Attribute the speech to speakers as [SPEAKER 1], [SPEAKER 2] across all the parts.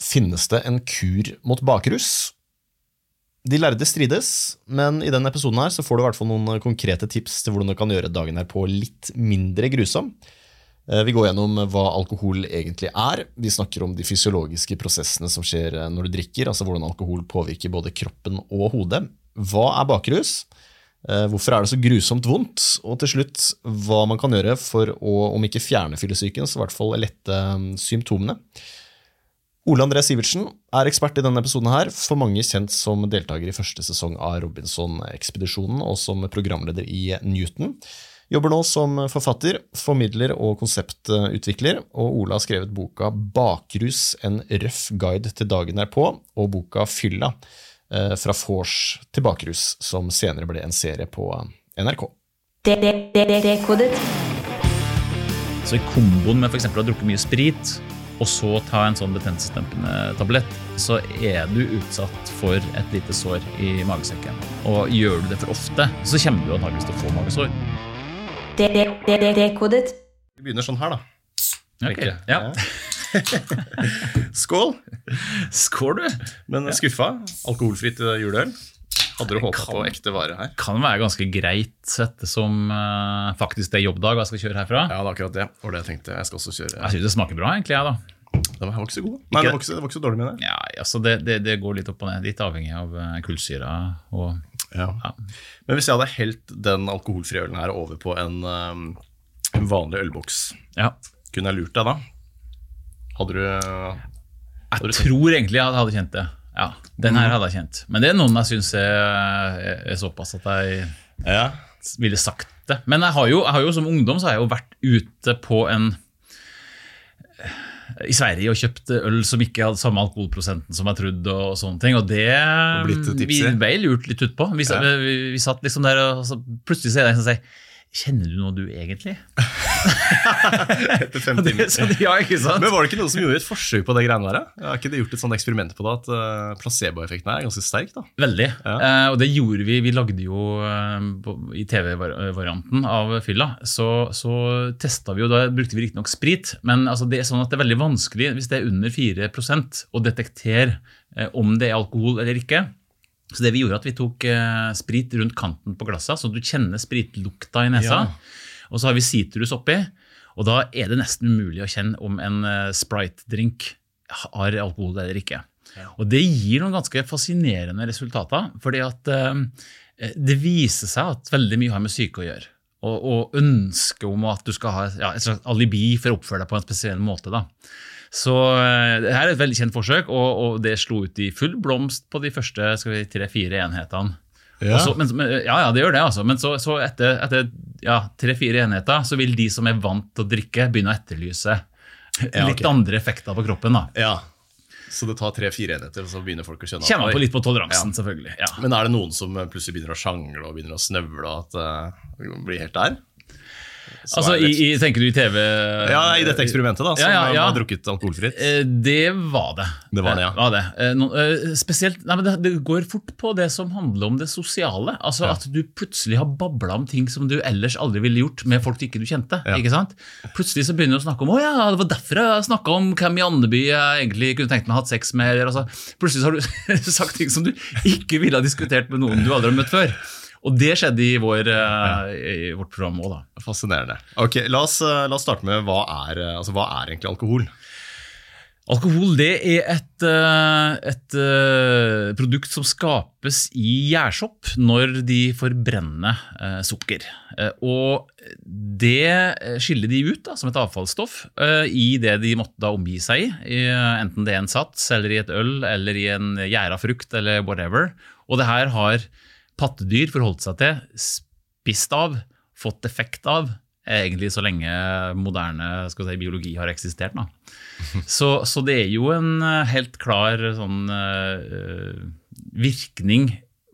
[SPEAKER 1] Finnes det en kur mot bakrus? De lærde strides, men i denne episoden her så får du i hvert fall noen konkrete tips til hvordan du kan gjøre dagen her på litt mindre grusom. Eh, Vi går gjennom hva alkohol egentlig er. Vi snakker om de fysiologiske prosessene som skjer eh, når du drikker, altså hvordan alkohol påvirker både kroppen og hodet. Hva er bakrus? Eh, Hvorfor er det så grusomt vondt? Og til slutt, hva man kan gjøre for å, om ikke fjerne fyllesyken, så i hvert fall lette mm, symptomene. Ole André Sivertsen er ekspert i denne episoden, her, for mange kjent som deltaker i første sesong av Robinson-ekspedisjonen og som programleder i Newton. Jobber nå som forfatter, formidler og konseptutvikler, og Ole har skrevet boka Bakrus, en røff guide til dagen derpå, og boka Fylla, eh, fra vors til bakrus, som senere ble en serie på NRK.
[SPEAKER 2] Dekodet.
[SPEAKER 3] Så i komboen med for eksempel å ha drukket mye sprit, og så ta en sånn betennelsesdempende tablett, så er du utsatt for et lite sår i magesekken. Og gjør du det for ofte, så kommer du antakeligvis til å få magesår.
[SPEAKER 2] Dekodet.
[SPEAKER 1] Vi begynner sånn her, da.
[SPEAKER 3] Ok,
[SPEAKER 1] Ikke?
[SPEAKER 3] Ja.
[SPEAKER 1] Skål!
[SPEAKER 3] Skål, du!
[SPEAKER 1] Men skuffa. Alkoholfritt juleøl. Hadde du håpa
[SPEAKER 3] kan-
[SPEAKER 1] på ekte vare her?
[SPEAKER 3] Kan være ganske greit ettersom uh, faktisk det er jobbdag og jeg skal kjøre herfra.
[SPEAKER 1] Ja, det er akkurat det. Og det jeg tenkte jeg skal også kjøre.
[SPEAKER 3] Jeg syns det smaker bra, egentlig, jeg, da.
[SPEAKER 1] Den var ikke så god. Nei, det var ikke så, det var ikke så dårlig med det.
[SPEAKER 3] Ja, altså det, det, det går litt opp og ned, litt avhengig av eh, kullsyra og
[SPEAKER 1] Ja.
[SPEAKER 3] Ja.
[SPEAKER 1] Men hvis jeg hadde helt den alkoholfrie ølen her over på en, um, en vanlig ølboks,
[SPEAKER 3] Ja.
[SPEAKER 1] kunne jeg lurt deg da? Hadde du Hadde du
[SPEAKER 3] Jeg tror egentlig jeg hadde kjent det. Ja, Den her hadde jeg kjent. Men det er noen jeg syns er, er såpass at jeg
[SPEAKER 1] Ja.
[SPEAKER 3] ville sagt det. Men jeg har, jo, jeg har jo som ungdom så har jeg jo vært ute på en i Sverige og kjøpt øl som ikke hadde samme alkoholprosenten som jeg trodde. Og sånne ting, og det
[SPEAKER 1] blitt
[SPEAKER 3] vi ble lurt litt utpå. Vi,
[SPEAKER 1] Ja.
[SPEAKER 3] vi, vi satt liksom der, og så plutselig så er det en som sier Kjenner du noe du egentlig?
[SPEAKER 1] Etter fem timer.
[SPEAKER 3] ja, ikke sant?
[SPEAKER 1] Men var det ikke noen som gjorde et forsøk på det greiene der? Har ikke det gjort et sånt eksperiment på det? At uh, placeboeffekten er ganske sterk? da?
[SPEAKER 3] Veldig.
[SPEAKER 1] Ja.
[SPEAKER 3] Eh, og det gjorde vi. Vi lagde jo eh, i TV-varianten av fylla, så, så testa vi jo Da brukte vi riktignok sprit, men altså det er sånn at det er veldig vanskelig hvis det er under 4 å detektere eh, om det er alkohol eller ikke. Så det vi gjorde at vi tok eh, sprit rundt kanten på glasset, så du kjenner spritlukta i nesa.
[SPEAKER 1] Ja.
[SPEAKER 3] Og så har vi sitrus oppi, og da er det nesten umulig å kjenne om en eh, Sprite-drink har alkohol eller ikke. Og det gir noen ganske fascinerende resultater, fordi at eh, det viser seg at veldig mye har med syke å gjøre. Og, og ønsket om at du skal ha ja, et slags alibi for å oppføre deg på en spesiell måte. da. Så eh, det her er et veldig kjent forsøk, og, og det slo ut i full blomst på de første tre-fire enhetene.
[SPEAKER 1] Ja.
[SPEAKER 3] Så, men, ja, ja, det gjør det, altså. Men så, så etter, etter ja, tre-fire enheter så vil de som er vant til å drikke, begynne å etterlyse
[SPEAKER 1] Ja,
[SPEAKER 3] litt
[SPEAKER 1] okay.
[SPEAKER 3] andre effekter på kroppen. da.
[SPEAKER 1] Ja. Så det tar tre-fire enheter, og så begynner folk å skjønne at,
[SPEAKER 3] Kjenner
[SPEAKER 1] oi.
[SPEAKER 3] på litt på toleransen, selvfølgelig. Ja.
[SPEAKER 1] Men er det noen som plutselig begynner å sjangle og begynner å snøvle, og at uh, blir helt der? Så
[SPEAKER 3] Altså, i, i, Tenker du i TV?
[SPEAKER 1] Ja, I dette eksperimentet, da, som
[SPEAKER 3] Ja, ja, ja.
[SPEAKER 1] har drukket alkoholfritt.
[SPEAKER 3] Eh, Det var det.
[SPEAKER 1] Det var det, ja.
[SPEAKER 3] Eh, var det. Eh, no, spesielt, nei, men det, det går fort på det som handler om det sosiale. Altså. At du plutselig har babla om ting som du ellers aldri ville gjort med folk du ikke kjente. Ikke sant? Plutselig så begynner du å snakke om å ja, det var derfor jeg snakka om hvem i Andeby jeg egentlig kunne tenkt meg å ha hatt sex med. Eller, altså, plutselig så har du sagt ting som du ikke ville ha diskutert med noen du aldri har møtt før. Og det skjedde i, vår, eh, i vårt program òg, da.
[SPEAKER 1] Fascinerende. Ok, La oss, eh, la oss starte med hva er, eh, altså, hva er egentlig alkohol?
[SPEAKER 3] Alkohol det er et, et produkt som skapes i gjærsopp når de forbrenner sukker. Og det skiller de ut da, som et avfallsstoff i det de måtte da omgi seg i. Enten det er en sats, eller i et øl, eller i en gjæra frukt, eller whatever. Og det her har pattedyr forholdt seg til, spist av, fått effekt av, egentlig så lenge moderne skal si, biologi har eksistert. Så, så det er jo en eh, helt klar sånn uh, virkning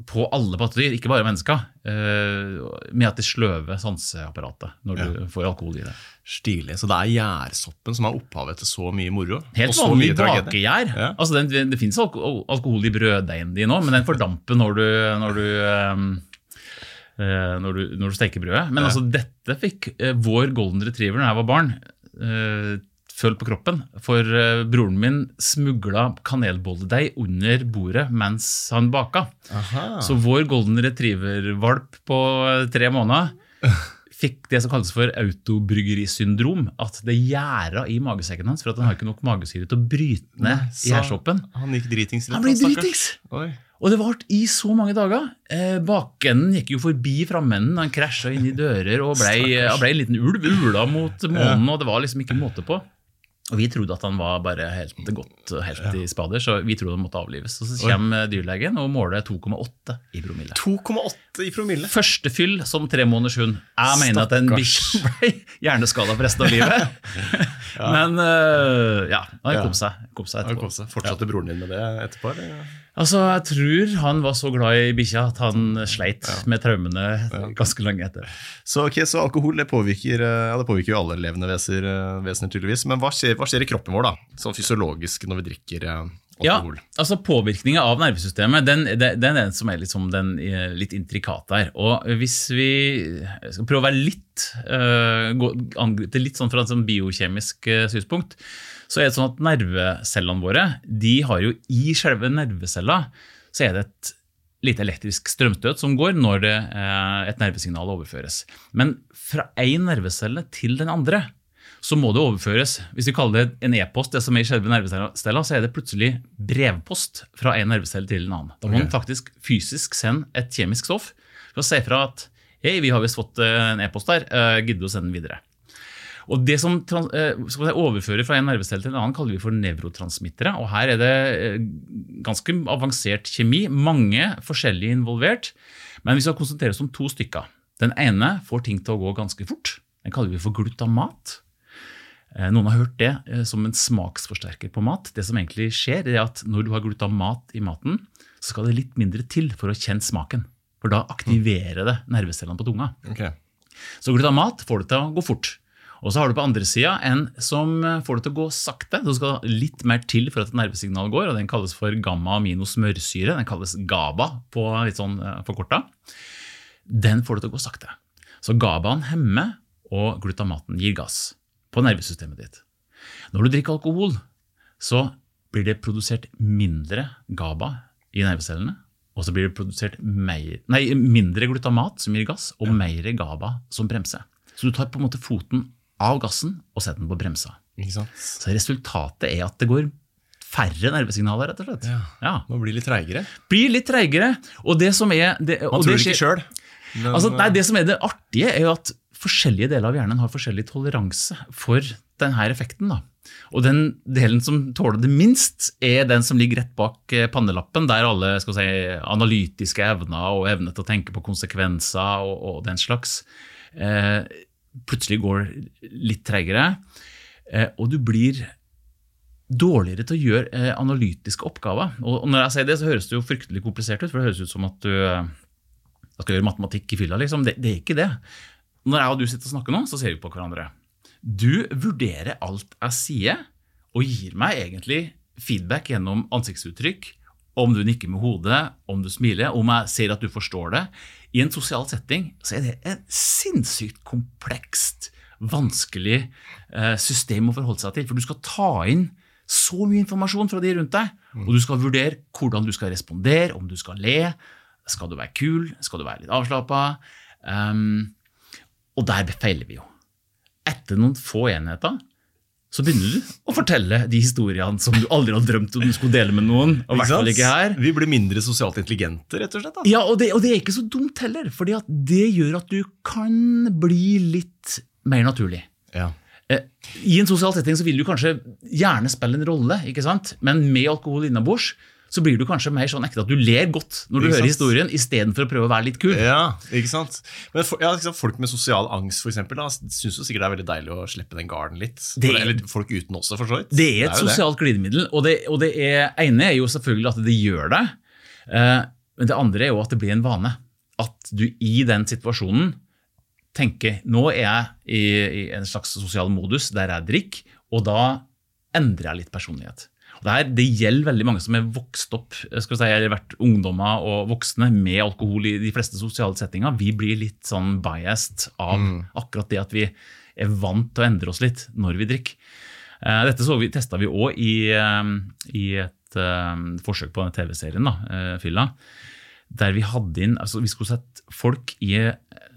[SPEAKER 3] på alle pattedyr, ikke bare mennesker, eh, med at de sløver sanseapparatet når du får alkohol i det.
[SPEAKER 1] Stilig. Så det er gjærsoppen som er opphavet til så mye moro?
[SPEAKER 3] Helt vanlig bakegjær.
[SPEAKER 1] Ja.
[SPEAKER 3] Altså, det, det finnes alkohol i brøddeigen din òg, men den fordamper når du, når du eh, når du, når du steker brødet. Men
[SPEAKER 1] Ja.
[SPEAKER 3] altså, dette fikk eh, vår golden retriever da jeg var barn, eh, føle på kroppen. For eh, broren min smugla kanelbolledeig under bordet mens han baka.
[SPEAKER 1] Aha.
[SPEAKER 3] Så vår golden retriever-valp på eh, tre måneder fikk det som kalles for autobryggerisyndrom. At det gjæra i magesekken hans for at han har ikke nok magesyre til å bryte ned
[SPEAKER 1] i
[SPEAKER 3] hersoppen.
[SPEAKER 1] Han gikk dritings.
[SPEAKER 3] Han ble dritings! Og det varte i så mange dager. Eh, bakenden gikk jo forbi framenden. Han krasja inn i dører og ble, ble en liten ulv. Ula mot månen, og det var liksom ikke måte på. Og Vi trodde at han var bare helt godt helt i spader, så vi trodde han måtte avlives. Og Så kommer dyrlegen og måler 2,8 i promille.
[SPEAKER 1] 2,8 i promille.
[SPEAKER 3] Første fyll som tre måneders hund. Jeg mener at
[SPEAKER 1] en
[SPEAKER 3] bikkje ble hjerneskada for resten av livet. Men uh, ja, han kom seg, kom seg etterpå.
[SPEAKER 1] kom seg. Fortsatte broren din med det etterpå? eller?
[SPEAKER 3] Altså, Jeg tror han var så glad i bikkja at han sleit med traumene ganske lenge etter.
[SPEAKER 1] Så, okay, så alkohol det påvirker, eh, det påvirker jo alle levende veser, eh, vesener, tydeligvis. Men hva skjer, hva skjer i kroppen vår, da? Sånn fysiologisk når vi drikker
[SPEAKER 3] Ja, altså Påvirkninga av nervesystemet den, den, den er den som er liksom den eh, litt intrikat der. Og Hvis vi skal prøve å være litt uh, angripe litt sånn fra et sånn biokjemisk eh, synspunkt, så er det sånn at nervecellene våre de har jo i selve nervecella så er det et lite elektrisk strømstøt som går når det, uh, et nervesignal overføres. Men fra én nervecelle til den andre så må det overføres. Hvis vi kaller det en e-post, det som i selve nervecella, så er det plutselig brevpost fra en nervecelle til en annen. Da må
[SPEAKER 1] okay.
[SPEAKER 3] man faktisk fysisk sende et kjemisk stoff for å si fra at hei, vi har visst fått eh, en e-post der, uh, gidder du å sende den videre. Og Det som eh, skal si, overfører fra en nervecelle til en annen, kaller vi for nevrotransmittere. og Her er det eh, ganske avansert kjemi, mange forskjellige involvert. Men vi skal konsentrere oss om to stykker. Den ene får ting til å gå ganske fort. Den kaller vi for glutamat. Eh, Noen har hørt det eh, som en smaksforsterker på mat. Det som egentlig skjer, er at når du har glutamat i maten, så skal det litt mindre til for å kjenne smaken. For da aktiverer det nervecellene på tunga.
[SPEAKER 1] Okay.
[SPEAKER 3] Så glutamat får det til å gå fort. Og så har du på andre sida en som får det til å gå sakte. Så skal det litt mer til for at et nervesignal går, og den kalles for gamma-aminosmørsyre. Den kalles GABA på litt sånn eh, forkorta. Den får det til å gå sakte. Så GABAen hemmer, og glutamaten gir gass på nervesystemet ditt. Når du drikker alkohol, så blir det produsert mindre GABA i nervecellene. Og så blir det produsert mer, nei, mindre glutamat, som gir gass, og mer GABA, som bremser. Så du tar på en måte foten av gassen og setter den på bremsa.
[SPEAKER 1] Ikke sant?
[SPEAKER 3] Så resultatet er at det går færre nervesignaler, rett og slett.
[SPEAKER 1] Ja.
[SPEAKER 3] Ja.
[SPEAKER 1] Man blir litt treigere.
[SPEAKER 3] Blir litt treigere. Og det som er det,
[SPEAKER 1] Man tror
[SPEAKER 3] det
[SPEAKER 1] ikke sjøl.
[SPEAKER 3] Altså, nei, det som er det artige, er jo at forskjellige deler av hjernen har forskjellig toleranse for denne effekten. Da. Og den delen som tåler det minst, er den som ligger rett bak eh, pannelappen, der alle si, analytiske evner og evne til å tenke på konsekvenser og, og den slags eh, plutselig går litt tregere. Eh, og du blir dårligere til å gjøre eh, analytiske oppgaver. Og, og når jeg sier det, så høres det jo fryktelig komplisert ut, for det høres ut som at du eh, skal gjøre matematikk i fylla, liksom. Det, det er ikke det. Når jeg og du sitter og snakker nå, så ser vi på hverandre. Du vurderer alt jeg sier, og gir meg egentlig feedback gjennom ansiktsuttrykk, om du nikker med hodet, om du smiler, om jeg ser at du forstår det. I en sosial setting så er det et sinnssykt komplekst, vanskelig eh, system å forholde seg til. For du skal ta inn så mye informasjon fra de rundt deg, og du skal vurdere hvordan du skal respondere, om du skal le, skal du være kul, skal du være litt avslappa? Um, og der feiler vi jo. Etter noen få enheter så begynner du å fortelle de historiene som du aldri hadde drømt om du skulle dele med noen. og hvert fall ikke her.
[SPEAKER 1] Vi blir mindre sosialt intelligente, rett og slett. da.
[SPEAKER 3] Ja, og det, og det er ikke så dumt heller, for det gjør at du kan bli litt mer naturlig.
[SPEAKER 1] Ja.
[SPEAKER 3] Eh, I en sosial setting så vil du kanskje gjerne spille en rolle, ikke sant? men med alkohol innabords så blir du kanskje mer sånn ekte at du ler godt når du hører historien, istedenfor å prøve å være litt kul.
[SPEAKER 1] Ja, ikke sant? Men for, ja, ikke sant? Folk med sosial angst for eksempel, da, syns jo sikkert det er veldig deilig å slippe den garden litt.
[SPEAKER 3] Det-
[SPEAKER 1] Eller folk uten også, for så vidt.
[SPEAKER 3] Det er et
[SPEAKER 1] jo
[SPEAKER 3] sosialt glidemiddel, og det, og det er, ene er jo selvfølgelig at det gjør det. Eh, men det andre er jo at det blir en vane. At du i den situasjonen tenker nå er jeg i, i en slags sosial modus der jeg drikker, og da endrer jeg litt personlighet. Det, her, det gjelder veldig mange som er vokst opp skal vi si, eller vært ungdommer og voksne med alkohol i de fleste sosiale settinger. Vi blir litt sånn biased av akkurat det at vi er vant til å endre oss litt når vi drikker. Eh, Dette så vi, testa vi òg i, eh, i et eh, forsøk på TV-serien, eh, Fylla. Der vi hadde inn altså Vi skulle sette folk i,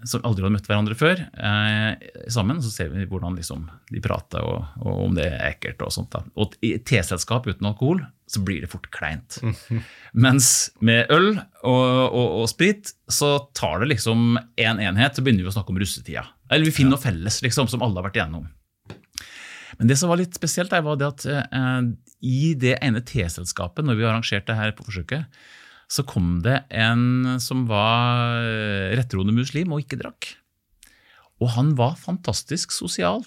[SPEAKER 3] som aldri hadde møtt hverandre før, eh, sammen. Så ser vi hvordan liksom, de prater, og, og om det er ekkelt. Og sånt. Da. Og i teselskap uten alkohol så blir det fort kleint. Mens med øl og, og, og sprit så tar det liksom én en enhet, så begynner vi å snakke om russetida. Eller vi finner noe felles liksom, som alle har vært igjennom. Men det som var litt spesielt, der, var det at eh, i det ene teselskapet, når vi arrangerte her på forsøket, så kom det en som var eh, rettroende muslim og ikke drakk. Og han var fantastisk sosial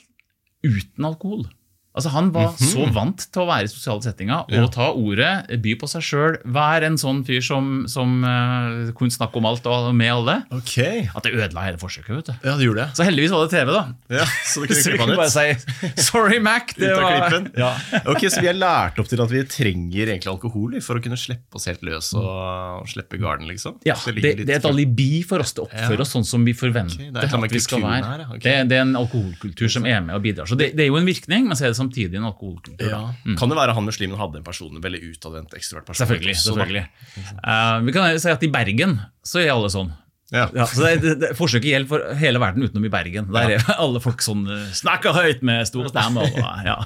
[SPEAKER 3] uten alkohol. Altså Han var så vant til å være i sosiale settinger og ta ordet, by på seg sjøl, være en sånn fyr som, som uh, kunne snakke om alt og med alle,
[SPEAKER 1] okay.
[SPEAKER 3] at det ødela hele forsøket. vet du.
[SPEAKER 1] Ja, det gjorde det.
[SPEAKER 3] Så heldigvis var det TV, da.
[SPEAKER 1] Ja, så du kunne
[SPEAKER 3] Så
[SPEAKER 1] klippe
[SPEAKER 3] kunne
[SPEAKER 1] den
[SPEAKER 3] bare
[SPEAKER 1] ut.
[SPEAKER 3] si 'sorry, Mac'. Det
[SPEAKER 1] Ut
[SPEAKER 3] var, ja.
[SPEAKER 1] Ok, Så vi er lært opp til at vi trenger egentlig alkohol for å kunne slippe oss helt løs og, og slippe garden, liksom?
[SPEAKER 3] Ja, det,
[SPEAKER 1] det,
[SPEAKER 3] det er et alibi for oss til å oppføre oss sånn som vi forventer
[SPEAKER 1] okay,
[SPEAKER 3] at vi skal være.
[SPEAKER 1] her, okay.
[SPEAKER 3] det, det er en alkoholkultur som er med og bidrar. Så det, er jo en virkning, men så er det samtidig en alkoholkultur.
[SPEAKER 1] ja.
[SPEAKER 3] da.
[SPEAKER 1] Kan det være han muslimen hadde en person, en veldig utadvendt ekstrovert person?
[SPEAKER 3] Selvfølgelig. selvfølgelig. Uh, vi kan si at i Bergen så er alle sånn.
[SPEAKER 1] Ja.
[SPEAKER 3] Ja, så det, det, det, Forsøket gjelder for hele verden utenom i Bergen. Der er alle folk sånn eh, Snakker høyt med store stemmer. Ja.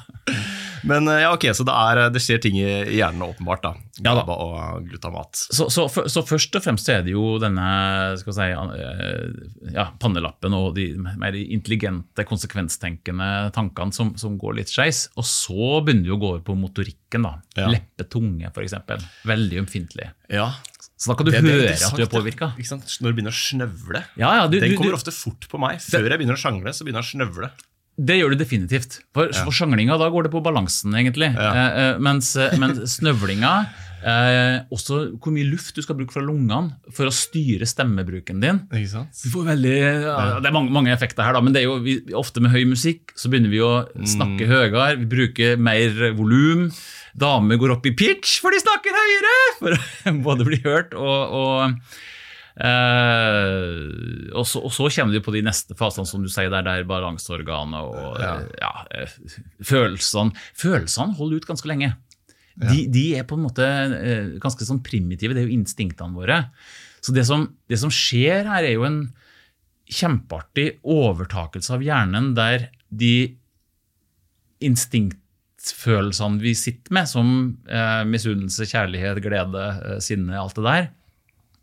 [SPEAKER 1] Men eh, ja, ok, så det, er, det skjer ting i hjernen åpenbart, da.
[SPEAKER 3] Ja da.
[SPEAKER 1] Og glutamat.
[SPEAKER 3] Så, så, så først og fremst er det jo denne skal si, eh, ja, pannelappen og de mer intelligente, konsekvenstenkende tankene som, som går litt skeis. Og så begynner vi å gå over på motorikken. da.
[SPEAKER 1] Ja.
[SPEAKER 3] Leppe, tunge, f.eks. Veldig ømfintlig.
[SPEAKER 1] Ja,
[SPEAKER 3] Så da kan du
[SPEAKER 1] det- det
[SPEAKER 3] høre
[SPEAKER 1] det
[SPEAKER 3] at du er påvirka.
[SPEAKER 1] Når du begynner å snøvle.
[SPEAKER 3] Ja, ja, du,
[SPEAKER 1] Den kommer
[SPEAKER 3] du,
[SPEAKER 1] ofte fort på meg. Før jeg begynner å sjangle, så begynner jeg å snøvle.
[SPEAKER 3] det gjør du definitivt. For, for sjanglinga, da går det på balansen, egentlig.
[SPEAKER 1] Ja.
[SPEAKER 3] Eh, eh, mens, eh, mens snøvlinga eh, også hvor mye luft du skal bruke fra lungene for å styre stemmebruken din. Du får veldig, ja, det er mange, mange effekter her, da, men det er jo, vi, ofte med høy musikk så begynner vi å snakke høyere, vi bruker mer volum. Damer går opp i pitch, for de snakker høyere! For å både bli hørt og, og Uh, og, så, og så kommer du på de neste fasene, som du sier, der det er balanseorganet og
[SPEAKER 1] Ja.
[SPEAKER 3] ja, eh, følelsene. Følelsene holder ut ganske lenge. De, de er på en måte eh, ganske sånn primitive, det er jo instinktene våre. Så det som, det som skjer her, er jo en kjempeartig overtakelse av hjernen der de instinktfølelsene vi sitter med, som eh, misunnelse, kjærlighet, glede, eh, sinne, alt det der,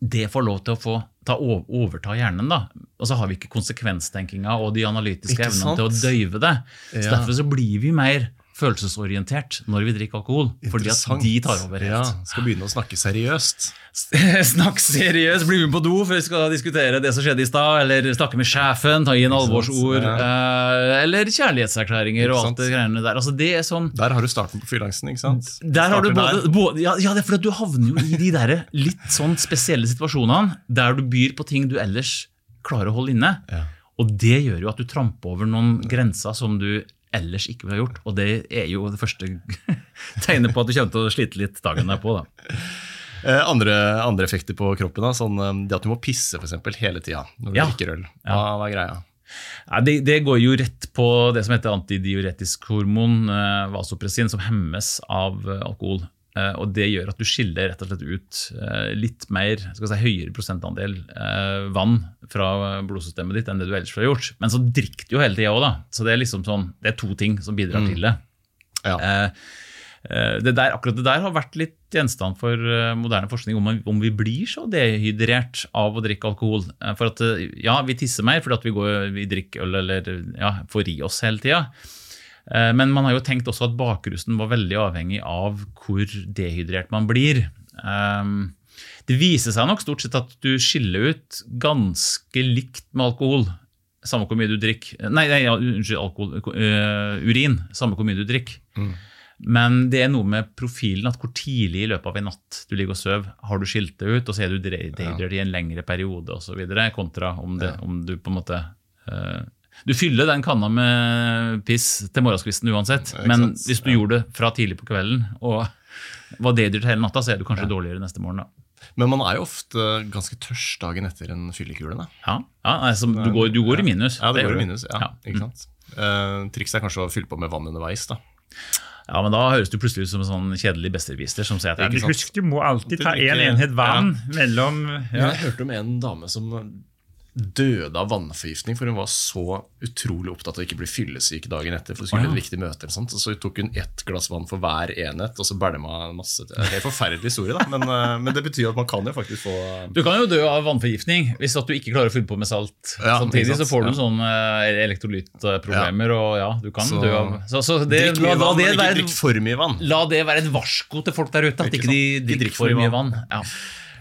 [SPEAKER 3] det får lov til å få ta, overta hjernen. da. Og så har vi ikke konsekvenstenkinga og de analytiske evnene til å døyve det. Så
[SPEAKER 1] Ja.
[SPEAKER 3] Derfor så blir vi mer følelsesorientert når vi drikker alkohol. Fordi at de tar over helt.
[SPEAKER 1] Ja, skal begynne å snakke seriøst.
[SPEAKER 3] Snakk seriøst, bli med på do før vi skal diskutere det som skjedde i stad, eller snakke med sjefen, ta inn alvorsord, Ja. eller kjærlighetserklæringer og alt det greiene der. Altså det er sånn
[SPEAKER 1] Der har du starten på fylangsten, ikke sant?
[SPEAKER 3] der har du både, både ja, ja, det er fordi du havner jo i de der litt sånn spesielle situasjonene der du byr på ting du ellers klarer å holde inne.
[SPEAKER 1] Ja.
[SPEAKER 3] Og det gjør jo at du tramper over noen grenser som du ellers ikke ville gjort. Og det er jo det første tegnet på at du kommer til å slite litt dagen derpå. da.
[SPEAKER 1] Eh, andre, andre effekter på kroppen, da, sånn eh, det at du må pisse for eksempel, hele tida når du
[SPEAKER 3] Ja.
[SPEAKER 1] drikker øl. Hva, hva er greia?
[SPEAKER 3] Ja, det, det går jo rett på det som heter antidiuretisk hormon, eh, vasopressin, som hemmes av alkohol. Eh, og Det gjør at du skiller rett og slett ut eh, litt mer, skal si, høyere prosentandel eh, vann fra blodsystemet ditt enn det du ellers ville gjort. Men så drikker du jo hele tida òg, da. Så det er liksom sånn, det er to ting som bidrar til det.
[SPEAKER 1] Ja.
[SPEAKER 3] Det der, akkurat det der har vært litt gjenstand for moderne forskning, om, om vi blir så dehydrert av å drikke alkohol. For at, ja, vi tisser mer fordi at vi, går, vi drikker øl eller ja, får i oss hele tida. Eh, Men man har jo tenkt også at bakrusten var veldig avhengig av hvor dehydrert man blir. Um, Det viser seg nok stort sett at du skiller ut ganske likt med alkohol. Samme hvor mye du drikker Nei, nei ja, unnskyld, alkohol, eh, urin. Samme hvor mye du drikker. Men det er noe med profilen at hvor tidlig i løpet av en natt du ligger og sover, har du skilt det ut, og så er du dehydrert i en lengre periode osv., kontra om, det, om du på en måte eh, Du fyller den kanna med piss til morgenskvisten uansett, men
[SPEAKER 1] sant?
[SPEAKER 3] hvis du
[SPEAKER 1] Ja.
[SPEAKER 3] gjorde det fra tidlig på kvelden og var dehydrert hele natta, så er du kanskje dårligere neste morgen. da.
[SPEAKER 1] Men man er jo ofte ganske tørst dagen etter en fyllekule. da.
[SPEAKER 3] Ja, ja altså, du, går, du går i minus.
[SPEAKER 1] Ja, det,
[SPEAKER 3] det
[SPEAKER 1] går i minus. Ja,
[SPEAKER 3] Ja.
[SPEAKER 1] ikke sant? Eh, trikset er kanskje å fylle på med vann underveis. da.
[SPEAKER 3] Ja, men Da høres du plutselig ut som en sånn kjedelig besserwisser som sier at
[SPEAKER 4] Ja,
[SPEAKER 3] du,
[SPEAKER 4] husk, du må alltid ta én en enhet vann mellom ja.
[SPEAKER 1] Jeg hørte om en dame som døde av vannforgiftning, for hun var så utrolig opptatt av å ikke bli fyllesyk dagen etter. for hun skulle
[SPEAKER 3] oh, ja.
[SPEAKER 1] et viktig møte eller sånt, Så tok hun ett glass vann for hver enhet, og så bælma masse Det er en forferdelig historie, da, men, eh, men det betyr at man kan jo faktisk få
[SPEAKER 3] Du kan jo dø av vannforgiftning hvis at du ikke klarer å fylle på med salt.
[SPEAKER 1] Ja,
[SPEAKER 3] Samtidig så får du
[SPEAKER 1] Ja.
[SPEAKER 3] sånne elektrolyttproblemer, elektrolytproblemer, og ja, du kan
[SPEAKER 1] Så-
[SPEAKER 3] dø av Så, så det,
[SPEAKER 1] Drikk mye vann,
[SPEAKER 3] det
[SPEAKER 1] men ikke drikk for mye vann.
[SPEAKER 3] la det være et varsko til folk der ute, at
[SPEAKER 1] Ikke
[SPEAKER 3] ikke de drikker for mye vann. Ja.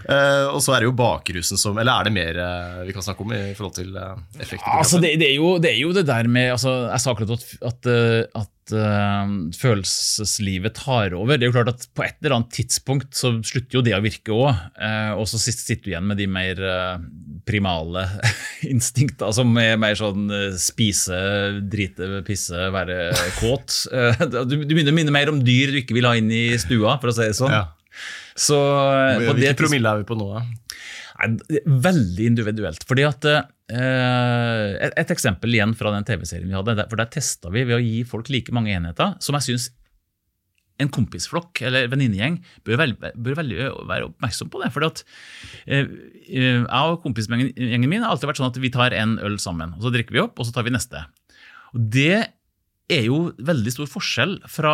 [SPEAKER 1] Eh, og så er det jo bakrusen som Eller er det mer eh, vi kan snakke om i forhold til uh, effekter? på
[SPEAKER 3] Altså, det, det, er jo, det er jo det der med altså, Jeg sa akkurat at, at, eh, at uh, følelseslivet tar over. Det er jo klart at På et eller annet tidspunkt så slutter jo det å virke òg. og så sitter du igjen med de mer uh, primale instinkter, som er mer sånn eh, spise, drite, pisse, være kåt. Eh, du, du begynner å minne mer om dyr du ikke vil ha inn i stua, for å si det sånn.
[SPEAKER 1] Ja.
[SPEAKER 3] Så eh, på det
[SPEAKER 1] Hvilken promille er vi på nå? da?
[SPEAKER 3] Nei, Veldig individuelt. fordi at eh, et, et eksempel igjen fra den TV-serien vi hadde. der- for Der testa vi ved å gi folk like mange enheter, som jeg syns en kompisflokk eller venninnegjeng bør, vel, bør veldig være oppmerksom på det. fordi at eh, eh, Jeg og kompisgjengen min har alltid vært sånn at vi tar en øl sammen. og Så drikker vi opp, og så tar vi neste. Og Det er jo veldig stor forskjell fra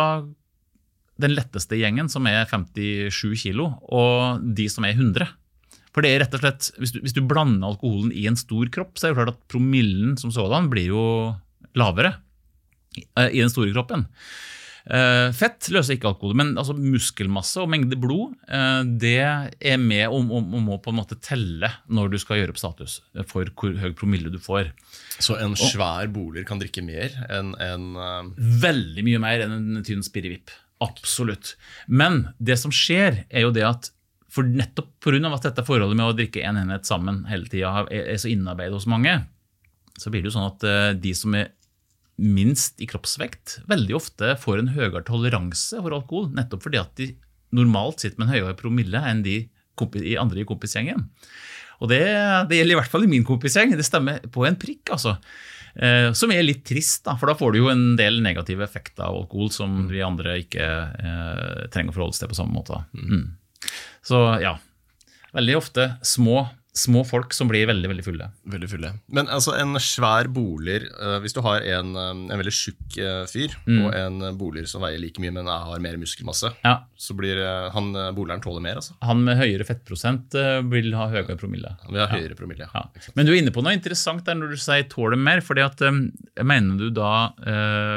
[SPEAKER 3] den letteste gjengen, som er 57 kilo, og de som er 100. For det er rett og slett, Hvis du, hvis du blander alkoholen i en stor kropp, så er det klart at promillen som sådan blir jo lavere eh, i den store kroppen. Eh, Fett løser ikke alkohol, men altså muskelmasse og mengde blod eh, det er med og, og, og må på en måte telle når du skal gjøre opp status for hvor høy promille du får.
[SPEAKER 1] Så en svær boler kan drikke mer enn en
[SPEAKER 3] Veldig mye mer enn en tynn spirrevipp. Absolutt. Men det som skjer, er jo det at for nettopp pga. at dette forholdet med å drikke én en enhet sammen hele tida er, så innarbeidet hos mange, så blir det jo sånn at eh, de som er minst i kroppsvekt, veldig ofte får en høyere toleranse for alkohol, nettopp fordi at de normalt sitter med en høyere promille enn de andre i kompisgjengen. Og det, det gjelder i hvert fall i min kompisgjeng. Det stemmer på en prikk, altså. Eh, som er litt trist, da, for da får du jo en del negative effekter av alkohol som vi andre ikke eh, trenger å forholde oss til på samme måte. Mm. Så ja. Veldig ofte små, små folk som blir veldig, veldig fulle.
[SPEAKER 1] Veldig fulle. Men altså, en svær boler eh, Hvis du har en, eh, en veldig tjukk eh, fyr
[SPEAKER 3] Mm.
[SPEAKER 1] og en boliger som veier like mye, men har mer muskelmasse,
[SPEAKER 3] Ja,
[SPEAKER 1] så blir han boligeren tåler mer. altså.
[SPEAKER 3] Han med høyere fettprosent vil ha høyere promille.
[SPEAKER 1] Han vil ha høyere promille.
[SPEAKER 3] Ja. Men du er inne på noe interessant der når du sier tåler mer. fordi at, Mener du da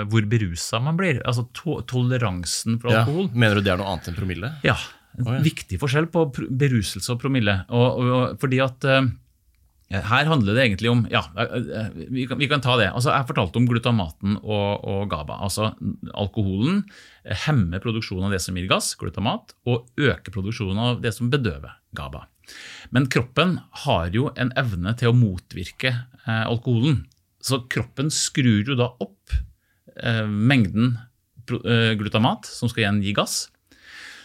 [SPEAKER 3] hvor berusa man blir? Altså to toleransen for
[SPEAKER 1] Ja.
[SPEAKER 3] alkohol?
[SPEAKER 1] Mener du det er noe annet enn promille?
[SPEAKER 3] Ja. En
[SPEAKER 1] ja.
[SPEAKER 3] viktig forskjell på beruselse og promille. Og, og, og, fordi at uh, her handler det egentlig om Ja, eh, eh, vi kan, vi kan ta det. Altså, jeg fortalte om glutamaten og, GABA. Altså, alkoholen hemmer produksjonen av det som gir gass, glutamat, og øker produksjonen av det som bedøver, GABA. Men kroppen har jo en evne til å motvirke eh, alkoholen. Så kroppen skrur jo da opp eh, mengden glutamat, som skal igjen gi gass.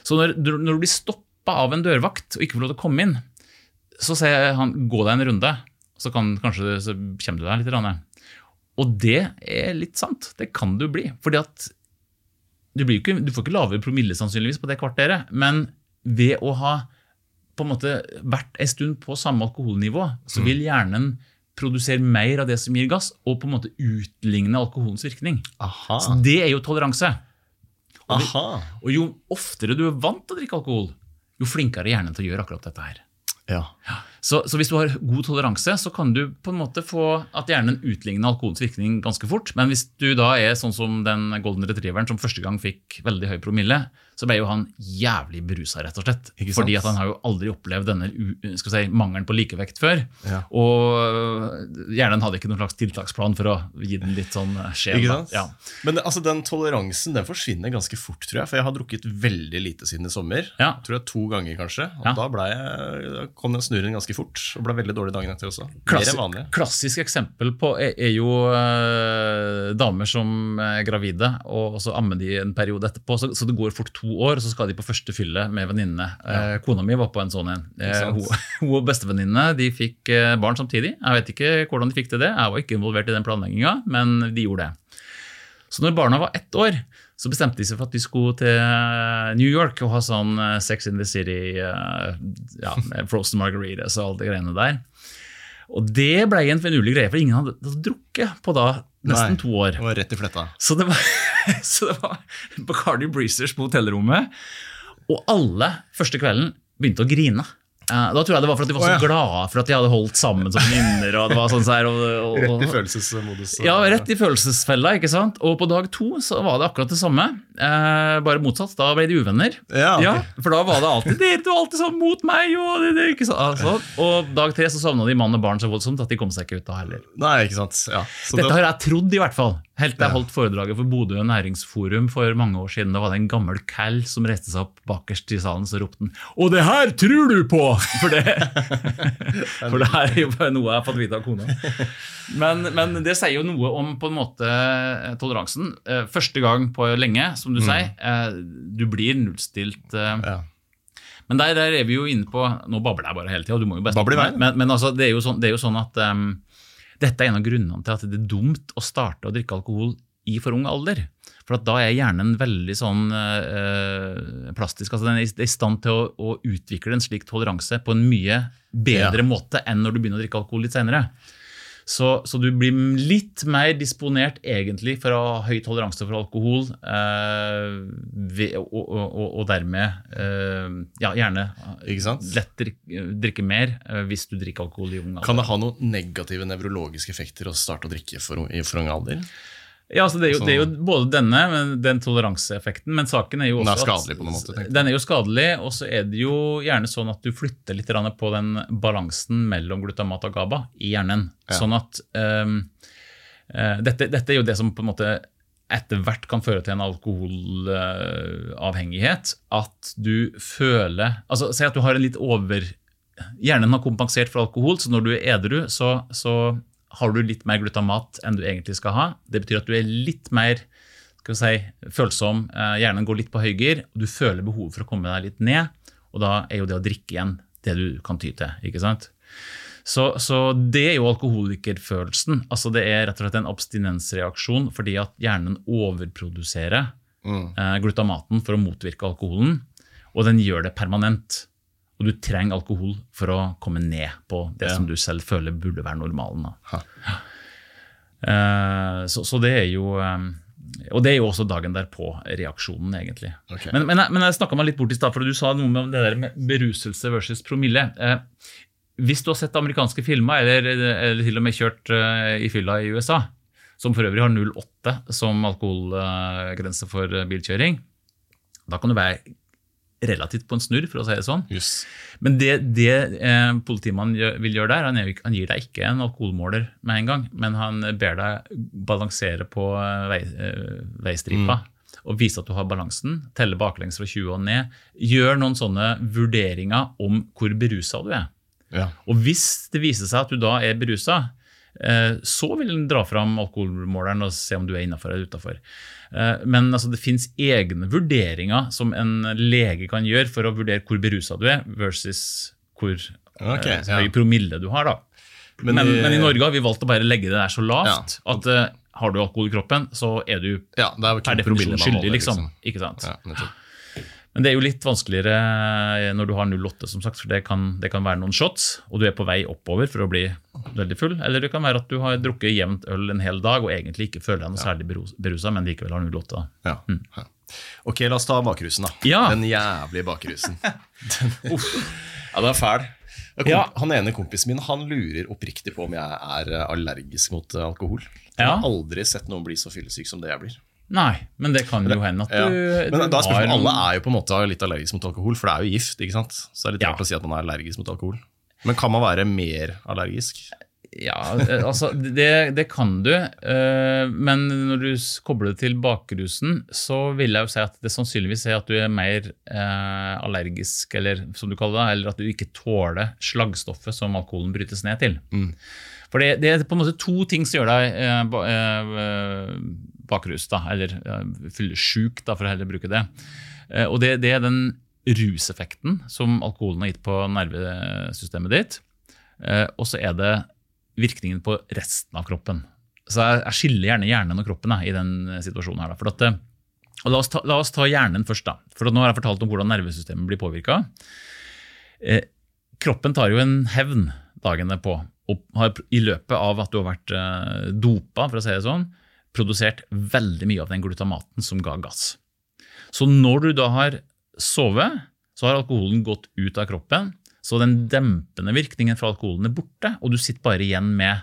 [SPEAKER 3] Så når, når du blir stoppa av en dørvakt og ikke får lov til å komme inn, så sier han gå deg en runde, så kan kanskje så kommer du deg litt. grann. Og det er litt sant. Det kan du bli. fordi at du, ikke, du får ikke lavere promille sannsynligvis på det kvarteret, men ved å ha på en måte vært en stund på samme alkoholnivå, så vil hjernen produsere mer av det som gir gass, og på en måte utligne alkoholens virkning.
[SPEAKER 1] Aha.
[SPEAKER 3] Så det er jo toleranse.
[SPEAKER 1] Aha.
[SPEAKER 3] Og jo oftere du er vant til å drikke alkohol, jo flinkere er hjernen til å gjøre akkurat dette her.
[SPEAKER 1] Ja.
[SPEAKER 3] Så, så hvis du har god toleranse, så kan du på en måte få at hjernen utligner alkoholens virkning ganske fort. Men hvis du da er sånn som den golden retrieveren som første gang fikk veldig høy promille, så ble jo han jævlig berusa, rett og slett. Fordi at han har jo aldri opplevd denne si, mangelen på likevekt før.
[SPEAKER 1] Ja.
[SPEAKER 3] Og hjernen hadde ikke noen slags tiltaksplan for å gi den litt sånn skjev. Da.
[SPEAKER 1] sant?
[SPEAKER 3] Ja.
[SPEAKER 1] Men altså, den toleransen den forsvinner ganske fort, tror jeg. For jeg har drukket veldig lite siden i sommer.
[SPEAKER 3] Ja.
[SPEAKER 1] Tror jeg To ganger, kanskje. Og
[SPEAKER 3] Ja.
[SPEAKER 1] da, jeg, da kom den snurren ganske fort. Og ble veldig dårlig dagen etter også. Mer
[SPEAKER 3] Klassi klassisk eksempel på er, er jo øh, damer som er gravide, og så ammer de en periode etterpå. Så, så det går fort to år, og så skal de på første fylle med venninnene. Ja. kona mi var på en sånn en. Eh, hun, hun og bestevenninnene de fikk eh, barn samtidig. Jeg vet ikke hvordan de fikk til det, jeg var ikke involvert i den planlegginga, men de gjorde det. Så når barna var ett år, så bestemte de seg for at de skulle til New York og ha sånn eh, Sex in the City, eh, ja, frozen margaritas og alle de greiene der. Og det ble en finurlig greie, for ingen hadde drukket på da nesten
[SPEAKER 1] Nei,
[SPEAKER 3] to år.
[SPEAKER 1] Det var rett i fletta.
[SPEAKER 3] Så det var, så det var Bacardi Breezers på hotellrommet. Og alle første kvelden begynte å grine. Eh, Da tror jeg det var for at de var så
[SPEAKER 1] Å, ja.
[SPEAKER 3] glade for at de hadde holdt sammen som venninner. Og det var sånn
[SPEAKER 1] Rett i følelsesmodus.
[SPEAKER 3] ja, rett i følelsesfella. ikke sant? Og på dag to så var det akkurat det samme, eh, bare motsatt. Da ble de uvenner.
[SPEAKER 1] Ja.
[SPEAKER 3] Ja, For da var det alltid 'dere to alltid sånn mot meg', og det, det, ikke sant? Altså, og dag tre så savna de mann og barn så voldsomt at de kom seg ikke ut da heller.
[SPEAKER 1] Nei, ikke sant. Ja.
[SPEAKER 3] Dette
[SPEAKER 1] det-
[SPEAKER 3] har jeg trodd, i hvert fall. Helt til jeg holdt foredraget for Bodø næringsforum for mange år siden. Da var det en gammel cal som reiste seg opp bakerst i salen, så ropte han 'Og det her tror du på!' For det, for det her er jo bare noe jeg har fått vite av kona. Men, men det sier jo noe om på en måte eh, toleransen. Eh, Første gang på lenge, som du sier. eh, Du blir nullstilt.
[SPEAKER 1] ja.
[SPEAKER 3] men der, der er vi jo inne på Nå babler jeg bare hele tida.
[SPEAKER 1] Vei.
[SPEAKER 3] Men, men altså, det, er sånn, det er jo sånn at um, dette er en av grunnene til at det er dumt å starte å drikke alkohol i for ung alder. For at da er hjernen veldig sånn øh, plastisk. altså Den er i- er i stand til å, å utvikle en slik toleranse på en mye bedre
[SPEAKER 1] Ja.
[SPEAKER 3] måte enn når du begynner å drikke alkohol litt senere. Så, så du blir litt mer disponert egentlig for å ha høy toleranse for alkohol, eh, ved, og, og, og, dermed eh, ja, gjerne lett drikke, drikke mer eh, hvis du drikker alkohol i ung alder.
[SPEAKER 1] Kan det ha noen negative nevrologiske effekter å starte å drikke for, i for ung alder?
[SPEAKER 3] Ja, altså det, er jo, det er jo både denne, men den toleranseeffekten, men saken er jo også Den
[SPEAKER 1] er skadelig på noen måte, tenker.
[SPEAKER 3] Den er jo skadelig, og så er det jo gjerne sånn at du flytter litt på den balansen mellom glutamat og GABA i hjernen.
[SPEAKER 1] Ja.
[SPEAKER 3] Sånn at um, dette, dette er jo det som på en måte etter hvert kan føre til en alkoholavhengighet. At du føler altså Si at du har en litt over Hjernen har kompensert for alkohol, så når du er edru, så, så har du litt mer glutamat enn du egentlig skal ha. Det betyr at du er litt mer si, følsom, eh, hjernen går litt på høygir, og du føler behov for å komme deg litt ned. Og da er jo det å drikke igjen det du kan ty til. ikke sant? Så, så det er jo alkoholikerfølelsen. Altså Det er rett og slett en abstinensreaksjon fordi at hjernen overproduserer
[SPEAKER 1] Mm.
[SPEAKER 3] eh, glutamaten for å motvirke alkoholen, og den gjør det permanent. Og du trenger alkohol for å komme ned på det
[SPEAKER 1] Ja.
[SPEAKER 3] som du selv føler burde være normalen. Eh, så, så det er jo um, Og det er jo også dagen derpå-reaksjonen, egentlig.
[SPEAKER 1] Okay.
[SPEAKER 3] Men, men, men jeg snakka meg litt bort i stad, for du sa noe om det der med beruselse versus promille. Eh, hvis du har sett amerikanske filmer, eller, eller til og med kjørt eh, i fylla i USA, som for øvrig har 0,8 som alkoholgrense for eh, bilkjøring, da kan du være relativt på en snurr, for å si det sånn.
[SPEAKER 1] Yes.
[SPEAKER 3] Men det, det eh, politimannen vil gjøre der, han, er, han gir deg ikke en alkoholmåler med en gang, men han ber deg balansere på eh, vei, veistripa. veistripa og vise at du har balansen. Telle baklengs fra 20 og ned. Gjør noen sånne vurderinger om hvor berusa du er.
[SPEAKER 1] Ja.
[SPEAKER 3] Og hvis det viser seg at du da er berusa, eh, så vil den dra fram alkoholmåleren og se om du er innafor eller utafor. Men altså, det fins egne vurderinger som en lege kan gjøre for å vurdere hvor berusa du er, versus hvor eh,
[SPEAKER 1] ja.
[SPEAKER 3] høy promille du har.
[SPEAKER 1] Men
[SPEAKER 3] Men,
[SPEAKER 1] i-
[SPEAKER 3] men, i Norge har vi valgt å bare legge det der så lavt
[SPEAKER 1] Ja.
[SPEAKER 3] at eh, har du alkohol i kroppen, så er du
[SPEAKER 1] Ja, er
[SPEAKER 3] per definisjon skyldig,
[SPEAKER 1] Liksom.
[SPEAKER 3] liksom. Ikke sant?
[SPEAKER 1] Ja.
[SPEAKER 3] Men det er jo litt vanskeligere eh, når du har 0,8, som sagt, for det kan, det kan være noen shots, og du er på vei oppover for å bli veldig full. Eller det kan være at du har drukket jevnt øl en hel dag og egentlig ikke føler deg noe særlig berus- berusa, men likevel har 0,8. da.
[SPEAKER 1] Ja. ja. Ok, la oss ta bakrusen, da.
[SPEAKER 3] Ja.
[SPEAKER 1] Den jævlige bakrusen. Uff. ja, den er fæl. Kom,
[SPEAKER 3] Ja.
[SPEAKER 1] Han ene kompisen min han lurer oppriktig på om jeg er eh, allergisk mot eh, alkohol. Jeg har aldri sett noen bli så fyllesyk som det jeg blir.
[SPEAKER 3] Nei, men det kan jo hende at
[SPEAKER 1] Ja.
[SPEAKER 3] du,
[SPEAKER 1] Men
[SPEAKER 3] du
[SPEAKER 1] da er spørsmålet, Alle er jo på en måte litt allergisk mot alkohol, for det er jo gift. ikke sant? Så det er litt
[SPEAKER 3] Ja.
[SPEAKER 1] rart å si at man er allergisk mot alkohol. Men kan man være mer allergisk?
[SPEAKER 3] Ja, altså, det, det kan du. eh, Men når du kobler det til bakrusen, så vil jeg jo si at det sannsynligvis er at du er mer eh, allergisk, eller som du kaller det, eller at du ikke tåler slaggstoffet som alkoholen brytes ned til.
[SPEAKER 1] Mm.
[SPEAKER 3] For det, det er på en måte to ting som gjør deg eh, bakrus, da, eller fyllesjuk, for å heller bruke det. Eh, og det, det er den ruseffekten som alkoholen har gitt på nervesystemet ditt. Eh, og så er det virkningen på resten av kroppen. Så jeg, skiller gjerne hjernen og kroppen jeg, i den situasjonen. her. For at, eh, la, oss ta, la oss ta hjernen først, da. For nå har jeg fortalt om hvordan nervesystemet blir påvirka. Eh, kroppen tar jo en hevn dagene på. og har i løpet av at du har vært eh, dopa, for å si det sånn, produsert veldig mye av den glutamaten som ga gass. Så når du da har sovet, så har alkoholen gått ut av kroppen, så den dempende virkningen fra alkoholen er borte, og du sitter bare igjen med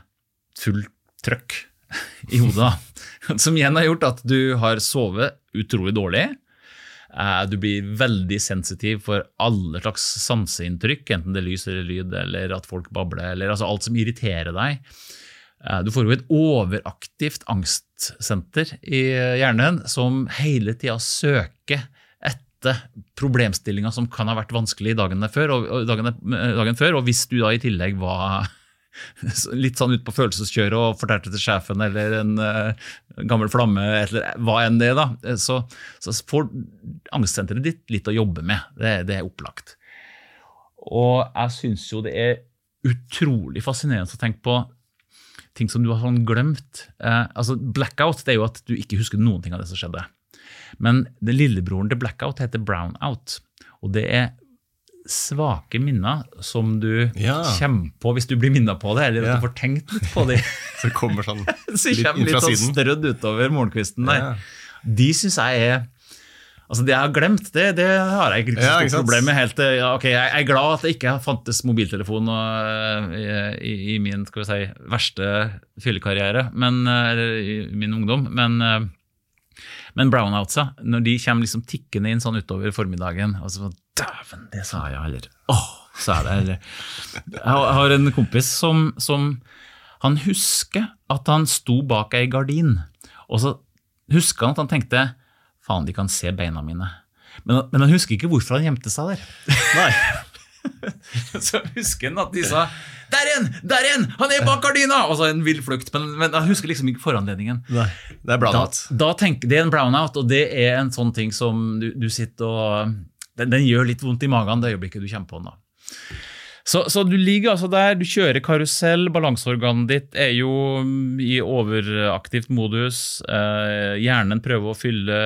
[SPEAKER 3] fullt trøkk i hodet. da. Som igjen har gjort at du har sovet utrolig dårlig. Eh, Du blir veldig sensitiv for alle slags sanseinntrykk, enten det er lys eller lyd, eller at folk babler, eller altså alt som irriterer deg. Eh, Du får jo et overaktivt angstsenter i hjernen som hele tida søker etter problemstillinger som kan ha vært vanskelig dagen, der før, og, dagen, dagen før. Og hvis du da i tillegg var litt sånn ut på følelseskjøret og fortalte til sjefen eller en uh, gammel flamme, eller hva enn det, da, så, så får angstsenteret ditt litt å jobbe med. Det, det er opplagt. Og jeg syns jo det er utrolig fascinerende å tenke på ting som du har sånn glemt. Eh, altså Blackout det er jo at du ikke husker noen ting av det som skjedde. Men det lillebroren til blackout heter brownout. Og det er svake minner som du
[SPEAKER 1] Ja.
[SPEAKER 3] kommer på hvis du blir minnet på det, eller at
[SPEAKER 1] Ja.
[SPEAKER 3] du får tenkt litt på det.
[SPEAKER 1] Så kommer sånn
[SPEAKER 3] Så
[SPEAKER 1] litt
[SPEAKER 3] kommer litt sånn strødd utover morgenkvisten der.
[SPEAKER 1] Ja.
[SPEAKER 3] De syns jeg er Altså Det jeg har glemt, det, det har jeg ikke så stort problem med. helt ja, okay, Jeg er glad at det ikke fantes mobiltelefon og, eh, i, i min skal vi si, verste fyllekarriere, men, eh, eller i min ungdom. Men, eh, men brownoutsa, når de kommer liksom tikkende inn sånn utover formiddagen og så, Dæven, det sa jeg, heller! Åh, sa jeg det, heller! Jeg har en kompis som, som Han husker at han sto bak ei gardin, og så husker han at han tenkte Faen, de kan se beina mine. Men, men han husker ikke hvorfor han gjemte seg der.
[SPEAKER 1] Nei.
[SPEAKER 3] Så husker han at de sa 'Der igjen! Der igjen! Han er bak gardina!' Og så en vill flukt. Men, men han husker liksom ikke foranledningen.
[SPEAKER 1] Nei. Det er
[SPEAKER 3] Da,
[SPEAKER 1] brownout.
[SPEAKER 3] da tenker, det er en brownout, og det er en sånn ting som du, du sitter og den, den gjør litt vondt i magen det øyeblikket du kommer på den. da. Så, så du ligger altså der, du kjører karusell, balanseorganet ditt er jo i overaktivt modus. Eh, hjernen prøver å fylle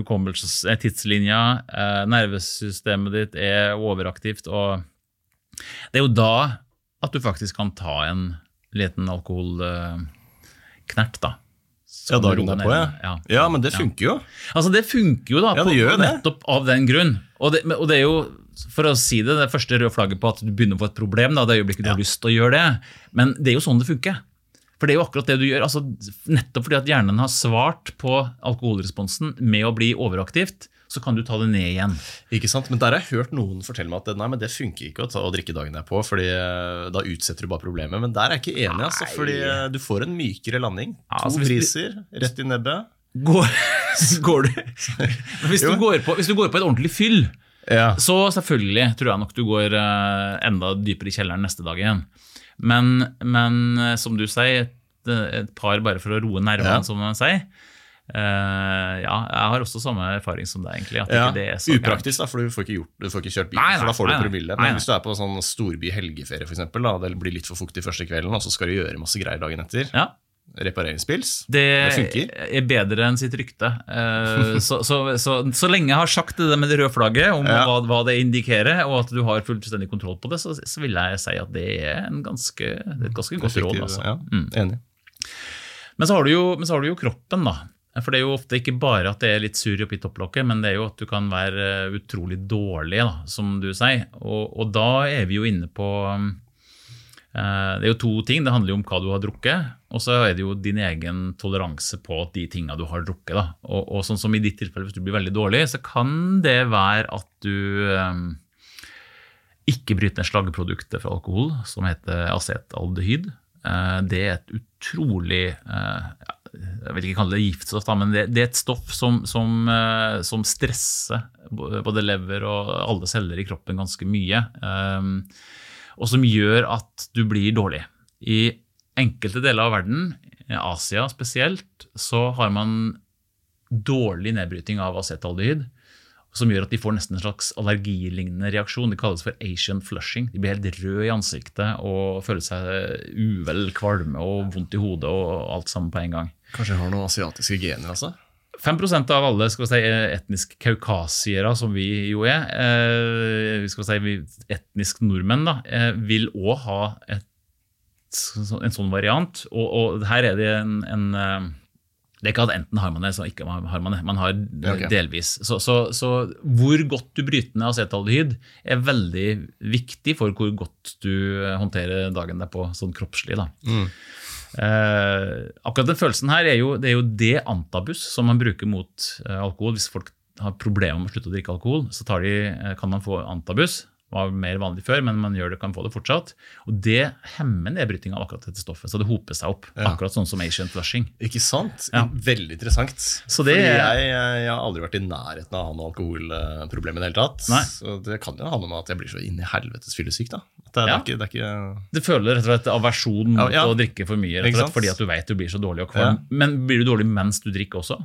[SPEAKER 3] hukommelses- eh, tidslinja. Eh, nervesystemet ditt er overaktivt. og Det er jo da at du faktisk kan ta en liten alkoholknert, da. Så
[SPEAKER 1] Ja, dagen derpå, ja.
[SPEAKER 3] ja.
[SPEAKER 1] Ja, men det funker jo.
[SPEAKER 3] Altså, det funker jo da,
[SPEAKER 1] Ja,
[SPEAKER 3] på,
[SPEAKER 1] det gjør jo det.
[SPEAKER 3] nettopp av den grunn. Og det, og det er jo, for å si det, det første røde flagget på at du begynner å få et problem, da, det øyeblikket du har lyst til å gjøre det. Men det er jo sånn det funker. For det er jo akkurat det du gjør. altså Nettopp fordi at hjernen har svart på alkoholresponsen med å bli overaktivt, så kan du ta det ned igjen.
[SPEAKER 1] Ikke sant? Men der har jeg hørt noen fortelle meg at nei, men det funker ikke å, ta, å drikke dagen derpå, fordi eh, da utsetter du bare problemet. Men der er jeg ikke enig, altså, fordi eh, du får en mykere landing.
[SPEAKER 3] Ja,
[SPEAKER 1] to
[SPEAKER 3] altså, du-
[SPEAKER 1] briser rett i nebbet.
[SPEAKER 3] Går, går du hvis, du går på, hvis du går på et ordentlig fyll,
[SPEAKER 1] Ja.
[SPEAKER 3] Så selvfølgelig tror jeg nok du går eh, enda dypere i kjelleren neste dag igjen. Men, men eh, som du sier, et, et par bare for å roe nervene,
[SPEAKER 1] Ja.
[SPEAKER 3] som man sier. Uh, ja, jeg har også samme erfaring som deg, egentlig. At
[SPEAKER 1] Ja. Upraktisk, da, for du får ikke, gjort, du får ikke kjørt bil.
[SPEAKER 3] Nei, nei,
[SPEAKER 1] for da får du
[SPEAKER 3] nei, du
[SPEAKER 1] promille. Men hvis du er på sånn storby helgeferie, for eksempel, da, det blir litt for fuktig første kvelden, og så skal du gjøre masse greier dagen etter,
[SPEAKER 3] Ja,
[SPEAKER 1] repareringspils,
[SPEAKER 3] det,
[SPEAKER 1] Det funker.
[SPEAKER 3] er bedre enn sitt rykte. Eh, så, så, så, så lenge jeg har sagt det med det røde flagget, om
[SPEAKER 1] Ja.
[SPEAKER 3] hva, hva det indikerer, og at du har fullstendig kontroll på det, så, så vil jeg si at det er, en ganske, det er et ganske godt råd. Altså.
[SPEAKER 1] Ja,
[SPEAKER 3] Mm.
[SPEAKER 1] Enig.
[SPEAKER 3] Men så, har du jo, men så har du jo kroppen, da. For det er jo ofte ikke bare at det er litt sur oppi topplokket, men det er jo at du kan være eh, utrolig dårlig, da, som du sier. Og, og da er vi jo inne på eh, Det er jo to ting. Det handler jo om hva du har drukket, og så er det jo din egen toleranse på de tinga du har drukket. Og, og sånn som i ditt tilfelle, hvis du blir veldig dårlig, så kan det være at du um, ikke bryter ned slaggeproduktet fra alkohol, som heter acetaldehyd. Uh, Det er et utrolig uh, Jeg vil ikke kalle det giftstoff, men det, er et stoff som, som, eh, som stresser både lever og alle celler i kroppen ganske mye. eh, Og som gjør at du blir dårlig. I enkelte deler av verden, Asia spesielt, så har man dårlig nedbryting av acetaldehyd som gjør at de får nesten en slags allergilignende reaksjon. Det kalles for Asian flushing. De blir helt røde i ansiktet og føler seg uvel, kvalme og vondt i hodet og alt sammen på en gang.
[SPEAKER 1] Kanskje jeg har noen asiatiske gener, altså?
[SPEAKER 3] 5% av alle skal vi si, etnisk kaukasiere, som vi jo er, eh, skal vi si, etnisk nordmenn, da, eh, vil òg ha et, en sånn variant. Og, og her er det en, en eh, Det er ikke at enten har man det, så ikke har man det. Man har
[SPEAKER 1] Ja, ok.
[SPEAKER 3] delvis. Så, så, så hvor godt du bryter ned acetaldehyd, er veldig viktig for hvor godt du håndterer dagen derpå, sånn kroppslig. da.
[SPEAKER 1] Mm.
[SPEAKER 3] Eh, akkurat den følelsen her er jo det, er jo det antabus som man bruker mot eh, alkohol. Hvis folk har problemer med å slutte å drikke alkohol, så de, eh, kan man få antabus. Det var mer vanlig før, men man gjør det, kan få det fortsatt. Og det hemmer nedbryting av akkurat dette stoffet, så det hoper seg opp.
[SPEAKER 1] Ja.
[SPEAKER 3] Akkurat sånn som Asian flushing.
[SPEAKER 1] Ikke sant?
[SPEAKER 3] Ja.
[SPEAKER 1] Veldig interessant.
[SPEAKER 3] Så det
[SPEAKER 1] jeg, jeg, har aldri vært i nærheten av å ha noe alkoholproblem i det hele tatt.
[SPEAKER 3] Nei.
[SPEAKER 1] Så det kan jo handle om at jeg blir så inn i helvetes fyllesyk. da. Det, det,
[SPEAKER 3] Ja.
[SPEAKER 1] er ikke, det er ikke
[SPEAKER 3] Du føler rett og slett aversjon mot å drikke for mye, rett og slett fordi at du vet du blir så dårlig og kvalm. Men blir du dårlig mens du drikker også?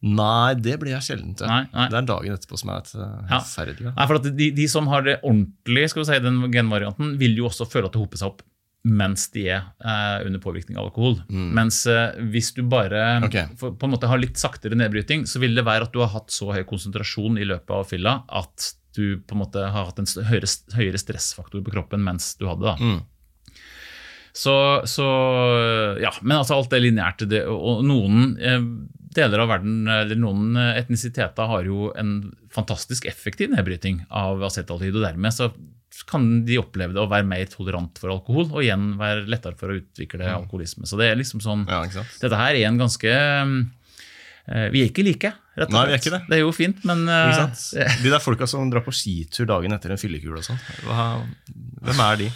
[SPEAKER 1] Nei, det blir jeg sjelden til.
[SPEAKER 3] Nei, nei.
[SPEAKER 1] Det er dagen etterpå som er et uh,
[SPEAKER 3] Ja.
[SPEAKER 1] forferdelig.
[SPEAKER 3] Nei, for de, de som har det ordentlig, skal vi si, den genvarianten, vil jo også føle at det hoper seg opp mens de er eh, under påvirkning av alkohol. Mens eh, hvis du bare
[SPEAKER 1] okay.
[SPEAKER 3] For, på en måte har litt saktere nedbryting, så vil det være at du har hatt så høy konsentrasjon i løpet av fylla at du på en måte har hatt en høyere, høyere stressfaktor på kroppen mens du hadde. det.
[SPEAKER 1] Mm.
[SPEAKER 3] Så, så ja, Men altså alt det- Og og noen eh, deler av verden, eller noen etnisiteter, har jo en fantastisk effektiv nedbryting av acetaldehyd. Og dermed så kan de oppleve det å være mer tolerant for alkohol, og igjen være lettere for å utvikle alkoholisme. Så det er liksom sånn
[SPEAKER 1] Ja?
[SPEAKER 3] Dette her er en ganske eh, Vi er ikke like, rett og slett.
[SPEAKER 1] Nei, vi er ikke det.
[SPEAKER 3] Det er jo fint, men eh?
[SPEAKER 1] De der folka som drar på skitur dagen etter en fyllekule og sånn, hvem er de?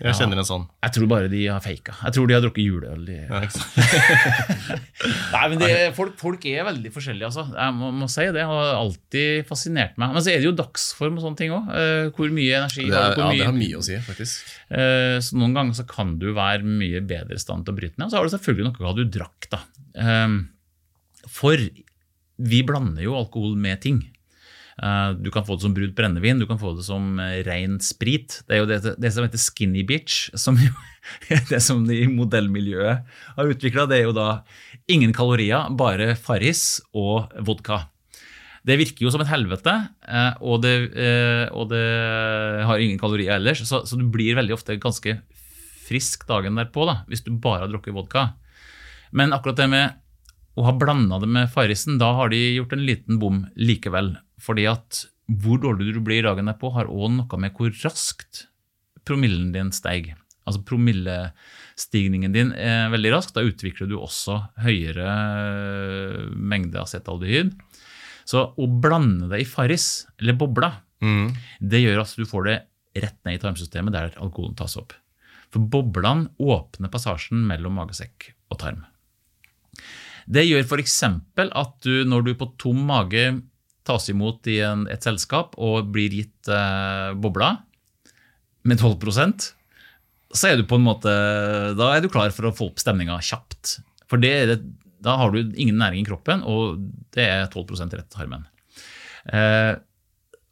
[SPEAKER 1] Jeg kjenner en sånn.
[SPEAKER 3] jeg tror bare de har faka. Jeg tror de har drukket juleøl. De.
[SPEAKER 1] Ja.
[SPEAKER 3] Nei, men det, folk, folk er veldig forskjellige, altså. Jeg må, må si det. Har alltid fascinert meg. Men så er det jo dagsform og sånne ting òg. hvor mye energi
[SPEAKER 1] Det,
[SPEAKER 3] har
[SPEAKER 1] er, ja,
[SPEAKER 3] hvor
[SPEAKER 1] det har
[SPEAKER 3] mye,
[SPEAKER 1] mye å si, faktisk.
[SPEAKER 3] Eh, Så Noen ganger så kan du være mye bedre i stand til å bryte ned. Og så har du selvfølgelig noe hva du drakk, da. Eh, For vi blander jo alkohol med ting. Eh, Du kan få det som brunt brennevin, du kan få det som eh, ren sprit. Det er jo det, det som heter skinny bitch, som jo det som de i modellmiljøet har utvikla. Det er jo da ingen kalorier, bare Farris og vodka. Det virker jo som et helvete, eh, og det, og det har ingen kalorier ellers, så, så du blir veldig ofte ganske frisk dagen derpå da, hvis du bare har drukket vodka. Men akkurat det med å ha blanda det med Farrisen, da har de gjort en liten bom likevel. Fordi at hvor dårlig du blir dagen derpå, har òg noe med hvor raskt promillen din steig. Altså promillestigningen din er veldig rask. Da utvikler du også høyere mengde acetaldehyd. Så å blande det i Farris, eller bobla,
[SPEAKER 1] Mm.
[SPEAKER 3] det gjør at du får det rett ned i tarmsystemet der alkoholen tas opp. For boblene åpner passasjen mellom magesekk og tarm. Det gjør f.eks. at du når du på tom mage tas imot i en, et selskap og blir gitt eh, bobla med 12 så er du på en måte, da er du klar for å få opp stemninga kjapt. For det, da har du ingen næring i kroppen, og det er 12 rett til harmen. Eh,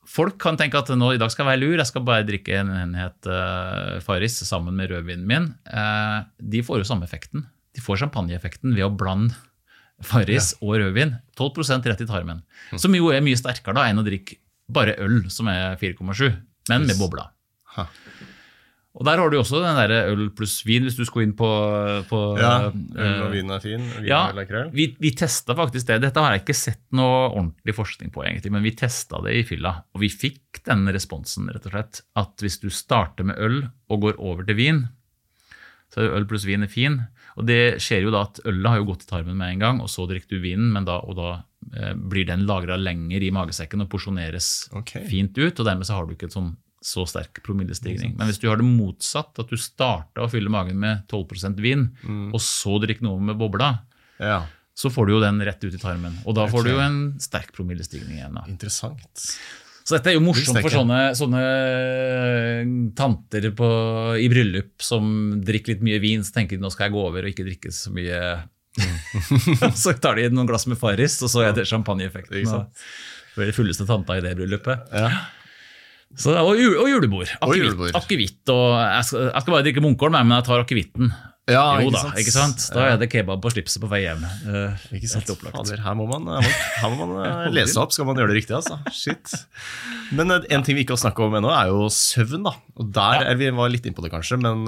[SPEAKER 3] folk kan tenke at nå i dag skal jeg være lur, jeg skal bare drikke en enhet eh, Farris sammen med rødvinen min. Eh, de får jo samme effekten. De får champagneeffekten ved å blande Farris og rødvin. 12 rett i tarmen. Som jo er mye sterkere da enn å drikke bare øl, som er 4,7, men med bobla.
[SPEAKER 1] Ha.
[SPEAKER 3] Og der har du også den der øl pluss vin, hvis du skulle inn på, på
[SPEAKER 1] Ja,
[SPEAKER 3] eh,
[SPEAKER 1] øl og vin er fin. Vin
[SPEAKER 3] ja,
[SPEAKER 1] er krøll.
[SPEAKER 3] vi, vi testa faktisk det. Dette har jeg ikke sett noe ordentlig forskning på, egentlig, men vi testa det i fylla. Og vi fikk den responsen, rett og slett, at hvis du starter med øl og går over til vin, så er øl pluss vin er fin. Og det skjer jo da at ølet har jo gått i tarmen med en gang, og så drikker du vinen, men da, og da eh, blir den lagra lenger i magesekken og porsjoneres
[SPEAKER 1] okay.
[SPEAKER 3] fint ut, og dermed så har du ikke en sånn så sterk promillestigning. Men hvis du har det motsatt, at du starta å fylle magen med 12% vin,
[SPEAKER 1] Mm.
[SPEAKER 3] og så drikker noe med bobla,
[SPEAKER 1] Ja,
[SPEAKER 3] så får du jo den rett ut i tarmen. Og da får du jo en sterk promillestigning igjen. Da.
[SPEAKER 1] interessant.
[SPEAKER 3] Så dette er jo morsomt for sånne, sånne eh, tanter på, i bryllup som drikker litt mye vin, så tenker de nå skal jeg gå over og ikke drikke så mye. så tar de noen glass med Farris, og så er det champagneeffekten. Det blir fulleste tanta i det bryllupet.
[SPEAKER 1] Ja.
[SPEAKER 3] Så, og, og julebord.
[SPEAKER 1] Og
[SPEAKER 3] Akevitt.
[SPEAKER 1] julebord.
[SPEAKER 3] Akevitt, og jeg, skal, jeg skal bare drikke Munkholm, men jeg tar akevitten.
[SPEAKER 1] Ja,
[SPEAKER 3] jo
[SPEAKER 1] ikke
[SPEAKER 3] da, ikke sant? Da er det kebab på slipset på vei hjem. Uh,
[SPEAKER 1] Ikke sant? Fader, her må man, her må, man eh, lese opp, skal man gjøre det riktig. altså. Shit. Men eh, en ting vi ikke har snakka om ennå, er jo søvn. da. Og Der er vi var litt innpå det, kanskje, men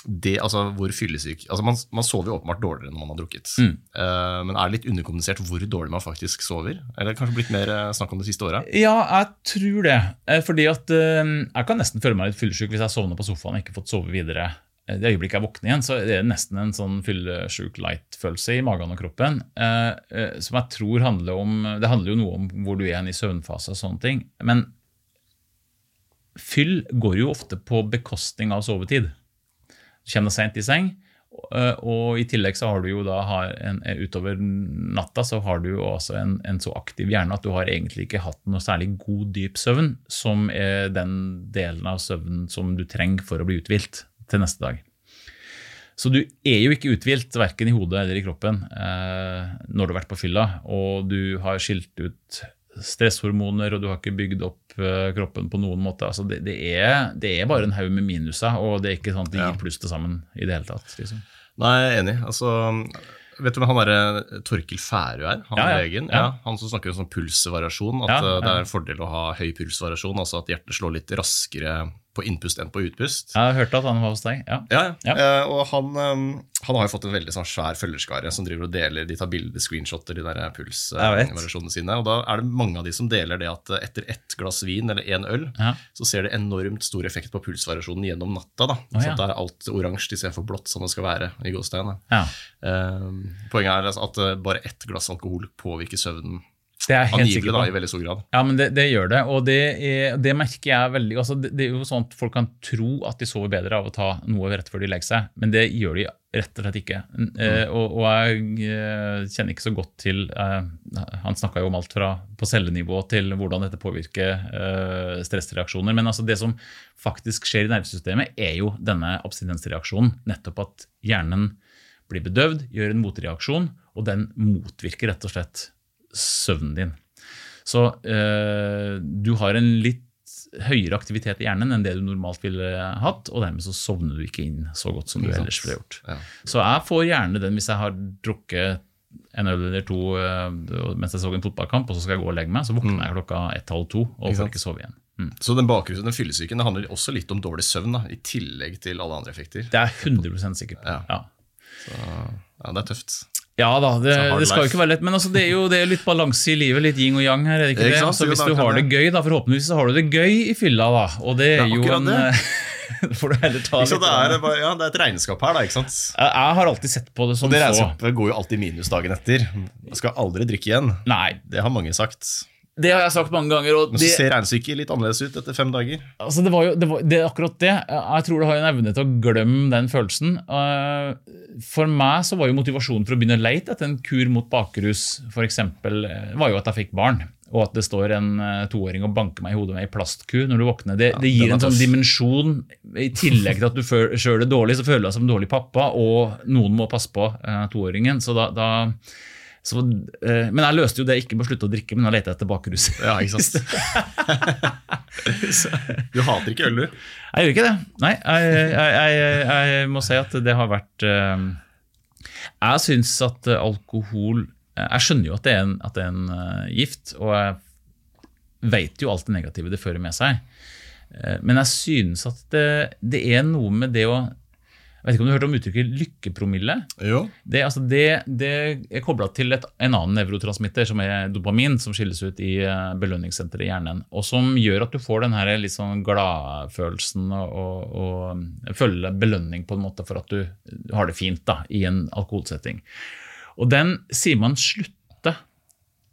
[SPEAKER 1] det, altså, hvor fyllesyk altså man, man sover jo åpenbart dårligere når man har drukket.
[SPEAKER 3] Mm.
[SPEAKER 1] Uh, men er det litt underkommunisert hvor dårlig man faktisk sover? Eller kanskje blitt mer snakk om det siste året?
[SPEAKER 3] Ja, jeg tror det. Fordi at uh, Jeg kan nesten føle meg litt fyllesyk hvis jeg sovner på sofaen og ikke fått sove videre. Eh, Det øyeblikket jeg våkner igjen, så er det nesten en sånn fyllesjuk light-følelse i magen og kroppen. eh, eh, Som jeg tror handler om Det handler jo noe om hvor du er i søvnfase og sånne ting. Men fyll går jo ofte på bekostning av sovetid. Du kommer deg sent i seng, og, og i tillegg så har du jo da en, utover natta så har du jo også en, en så aktiv hjerne at du har egentlig ikke hatt noe særlig god dyp søvn, som er den delen av søvnen som du trenger for å bli uthvilt til neste dag. Så du er jo ikke uthvilt, verken i hodet eller i kroppen, eh, når du har vært på fylla, og du har skilt ut stresshormoner, og du har ikke bygd opp eh, kroppen på noen måte. Altså det, det, er, det er bare en haug med minuser, og det er ikke sånn at det gir pluss til sammen i det hele tatt. Liksom.
[SPEAKER 1] Nei, jeg er enig. Altså, vet du hvem han derre Torkil Færø er? Han
[SPEAKER 3] Ja, ja.
[SPEAKER 1] legen?
[SPEAKER 3] Ja.
[SPEAKER 1] Han som snakker om sånn pulsvariasjon. At eh, det er en fordel å ha høy pulsvariasjon, altså at hjertet slår litt raskere på innpust enn på utpust.
[SPEAKER 3] Jeg har hørt at han var hos deg. ja.
[SPEAKER 1] Ja,
[SPEAKER 3] Ja.
[SPEAKER 1] Uh, og han, um, han har jo fått en veldig sånn svær følgerskare som driver og deler, de tar bilder, screenshotter, de der pulsvariasjonene sine. Og da er det mange av de som deler det at eh, etter ett glass vin eller én øl,
[SPEAKER 3] Ja.
[SPEAKER 1] så ser det enormt stor effekt på pulsvariasjonen gjennom natta. da.
[SPEAKER 3] Oh,
[SPEAKER 1] Så da er alt oransje istedenfor blått, som det skal være i gåstein. Eh, poenget er altså at eh, bare ett glass alkohol påvirker søvnen
[SPEAKER 3] Det er helt
[SPEAKER 1] angivelig da, i veldig stor grad.
[SPEAKER 3] Ja, men det, det gjør det, og det, er, det merker jeg veldig altså det, det er jo sånn at Folk kan tro at de sover bedre av å ta noe rett før de legger seg, men det gjør de rett og slett ikke. Eh, og, og jeg eh, kjenner ikke så godt til eh, Han snakka jo om alt fra på cellenivå til hvordan dette påvirker eh, stressreaksjoner. Men altså det som faktisk skjer i nervesystemet, er jo denne abstinensreaksjonen. Nettopp at hjernen blir bedøvd, gjør en motreaksjon, og den motvirker rett og slett søvnen din. Så eh, du har en litt høyere aktivitet i hjernen enn det du normalt ville hatt, og dermed så sovner du ikke inn så godt som du ellers ville gjort.
[SPEAKER 1] Ja.
[SPEAKER 3] Så jeg får gjerne den hvis jeg har drukket en øl eller to eh, mens jeg så en fotballkamp, og så skal jeg gå og legge meg, så våkner jeg klokka ett-halv to og
[SPEAKER 1] Mm.
[SPEAKER 3] Får ikke sove igjen. Mm.
[SPEAKER 1] Så den bakgrunnen, den fyllesyken, handler også litt om dårlig søvn, da, i tillegg til alle andre effekter.
[SPEAKER 3] Det er jeg 100 sikker på.
[SPEAKER 1] Ja.
[SPEAKER 3] Ja.
[SPEAKER 1] Så, ja, det er tøft.
[SPEAKER 3] Ja da, det, det skal jo ikke være lett, men altså, det er jo det er litt balanse i livet, litt yin og yang her. er det ikke
[SPEAKER 1] Ikke
[SPEAKER 3] det?
[SPEAKER 1] sant?
[SPEAKER 3] Altså, hvis du har det gøy, da forhåpentligvis så har du det gøy i fylla, da. Og det er jo en får du heller ta litt
[SPEAKER 1] Det, er, ja, det er et regnskap her, da. ikke sant?
[SPEAKER 3] Jeg jeg har alltid sett på det som
[SPEAKER 1] Og det regnskapet går jo alltid minus dagen etter. Man skal aldri drikke igjen.
[SPEAKER 3] Nei,
[SPEAKER 1] Det har mange sagt.
[SPEAKER 3] Det har jeg sagt mange ganger. Og
[SPEAKER 1] så
[SPEAKER 3] det,
[SPEAKER 1] ser regnestykket litt annerledes ut etter fem dager.
[SPEAKER 3] altså, det, var jo, det, var, det akkurat det. Jeg tror du har en evne til å glemme den følelsen. Eh, For meg så var jo motivasjonen for å begynne å leite etter en kur mot bakrus for eksempel, eh, var jo at jeg fikk barn. Og at det står en eh, toåring og banker meg i hodet med ei plastku når du våkner. Det, det gir en sånn dimensjon. I tillegg til at du sjøl det dårlig, så føler du deg som en dårlig pappa, og noen må passe på toåringen. Så da, da så, eh, men jeg løste jo det ikke med å slutte å drikke, men å lete etter bakrus.
[SPEAKER 1] Ja, ikke sant? Du hater ikke øl, du?
[SPEAKER 3] Jeg gjør ikke det. Nei, jeg, jeg, jeg, jeg må si at det har vært eh, Jeg syns at alkohol Jeg skjønner jo at det er en, det er en eh, gift, og jeg veit jo alt det negative det fører med seg. Men jeg synes at det, det er noe med det å Jeg vet ikke om du har hørt om uttrykket lykkepromille?
[SPEAKER 1] Jo.
[SPEAKER 3] Det, altså det, det er kobla til et, en annen nevrotransmitter, som er dopamin, som skilles ut i eh, belønningssenteret i hjernen, og som gjør at du får den her litt sånn gladfølelsen og, og, og føler belønning på en måte for at du har det fint da, i en alkoholsetting. Og den sier man slutte.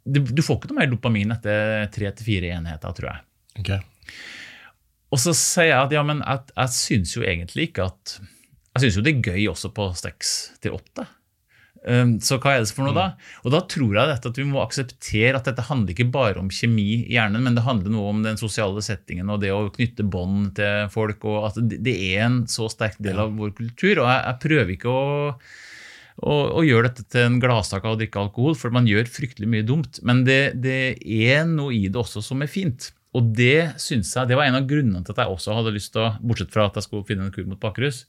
[SPEAKER 3] Du, du får ikke noe mer dopamin etter tre til fire enheter, tror jeg.
[SPEAKER 1] Ok.
[SPEAKER 3] Og så sier jeg at ja, men jeg, jeg syns jo egentlig ikke at Jeg syns jo det er gøy også på seks til åtte. Um, så hva er det for noe da? Og da tror jeg at vi må akseptere at dette handler ikke bare om kjemi i hjernen, men det handler noe om den sosiale settingen og det å knytte bånd til folk. og at det, det er en så sterk del av vår kultur. Og jeg, jeg prøver ikke å å, å gjøre dette til en gladsak av å drikke alkohol, for man gjør fryktelig mye dumt. Men det, det er noe i det også som er fint. Og det synes jeg, det var en av grunnene til at jeg også hadde lyst til å, bortsett fra at jeg skulle finne en kur mot bakrus,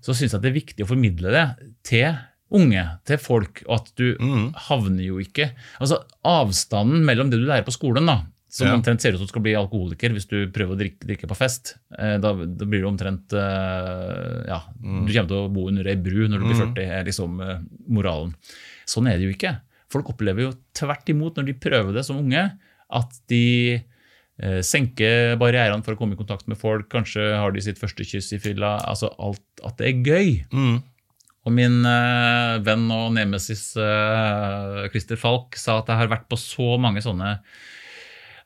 [SPEAKER 3] så syns jeg det er viktig å formidle det til unge, til folk, og at du
[SPEAKER 1] Mm.
[SPEAKER 3] havner jo ikke Altså avstanden mellom det du lærer på skolen, da, som
[SPEAKER 1] Ja.
[SPEAKER 3] omtrent ser ut som du skal bli alkoholiker hvis du prøver å drikke, drikke på fest, eh, da, da blir du omtrent eh, Ja, du kommer til å bo under ei bru når du blir 40, er liksom eh, moralen. Sånn er det jo ikke. Folk opplever jo tvert imot, når de prøver det som unge, at de eh, senker barrierene for å komme i kontakt med folk. Kanskje har de sitt første kyss i fylla. altså alt, At det er gøy.
[SPEAKER 1] Mm.
[SPEAKER 3] Og min eh, venn og nemesis eh, Christer Falk sa at jeg har vært på så mange sånne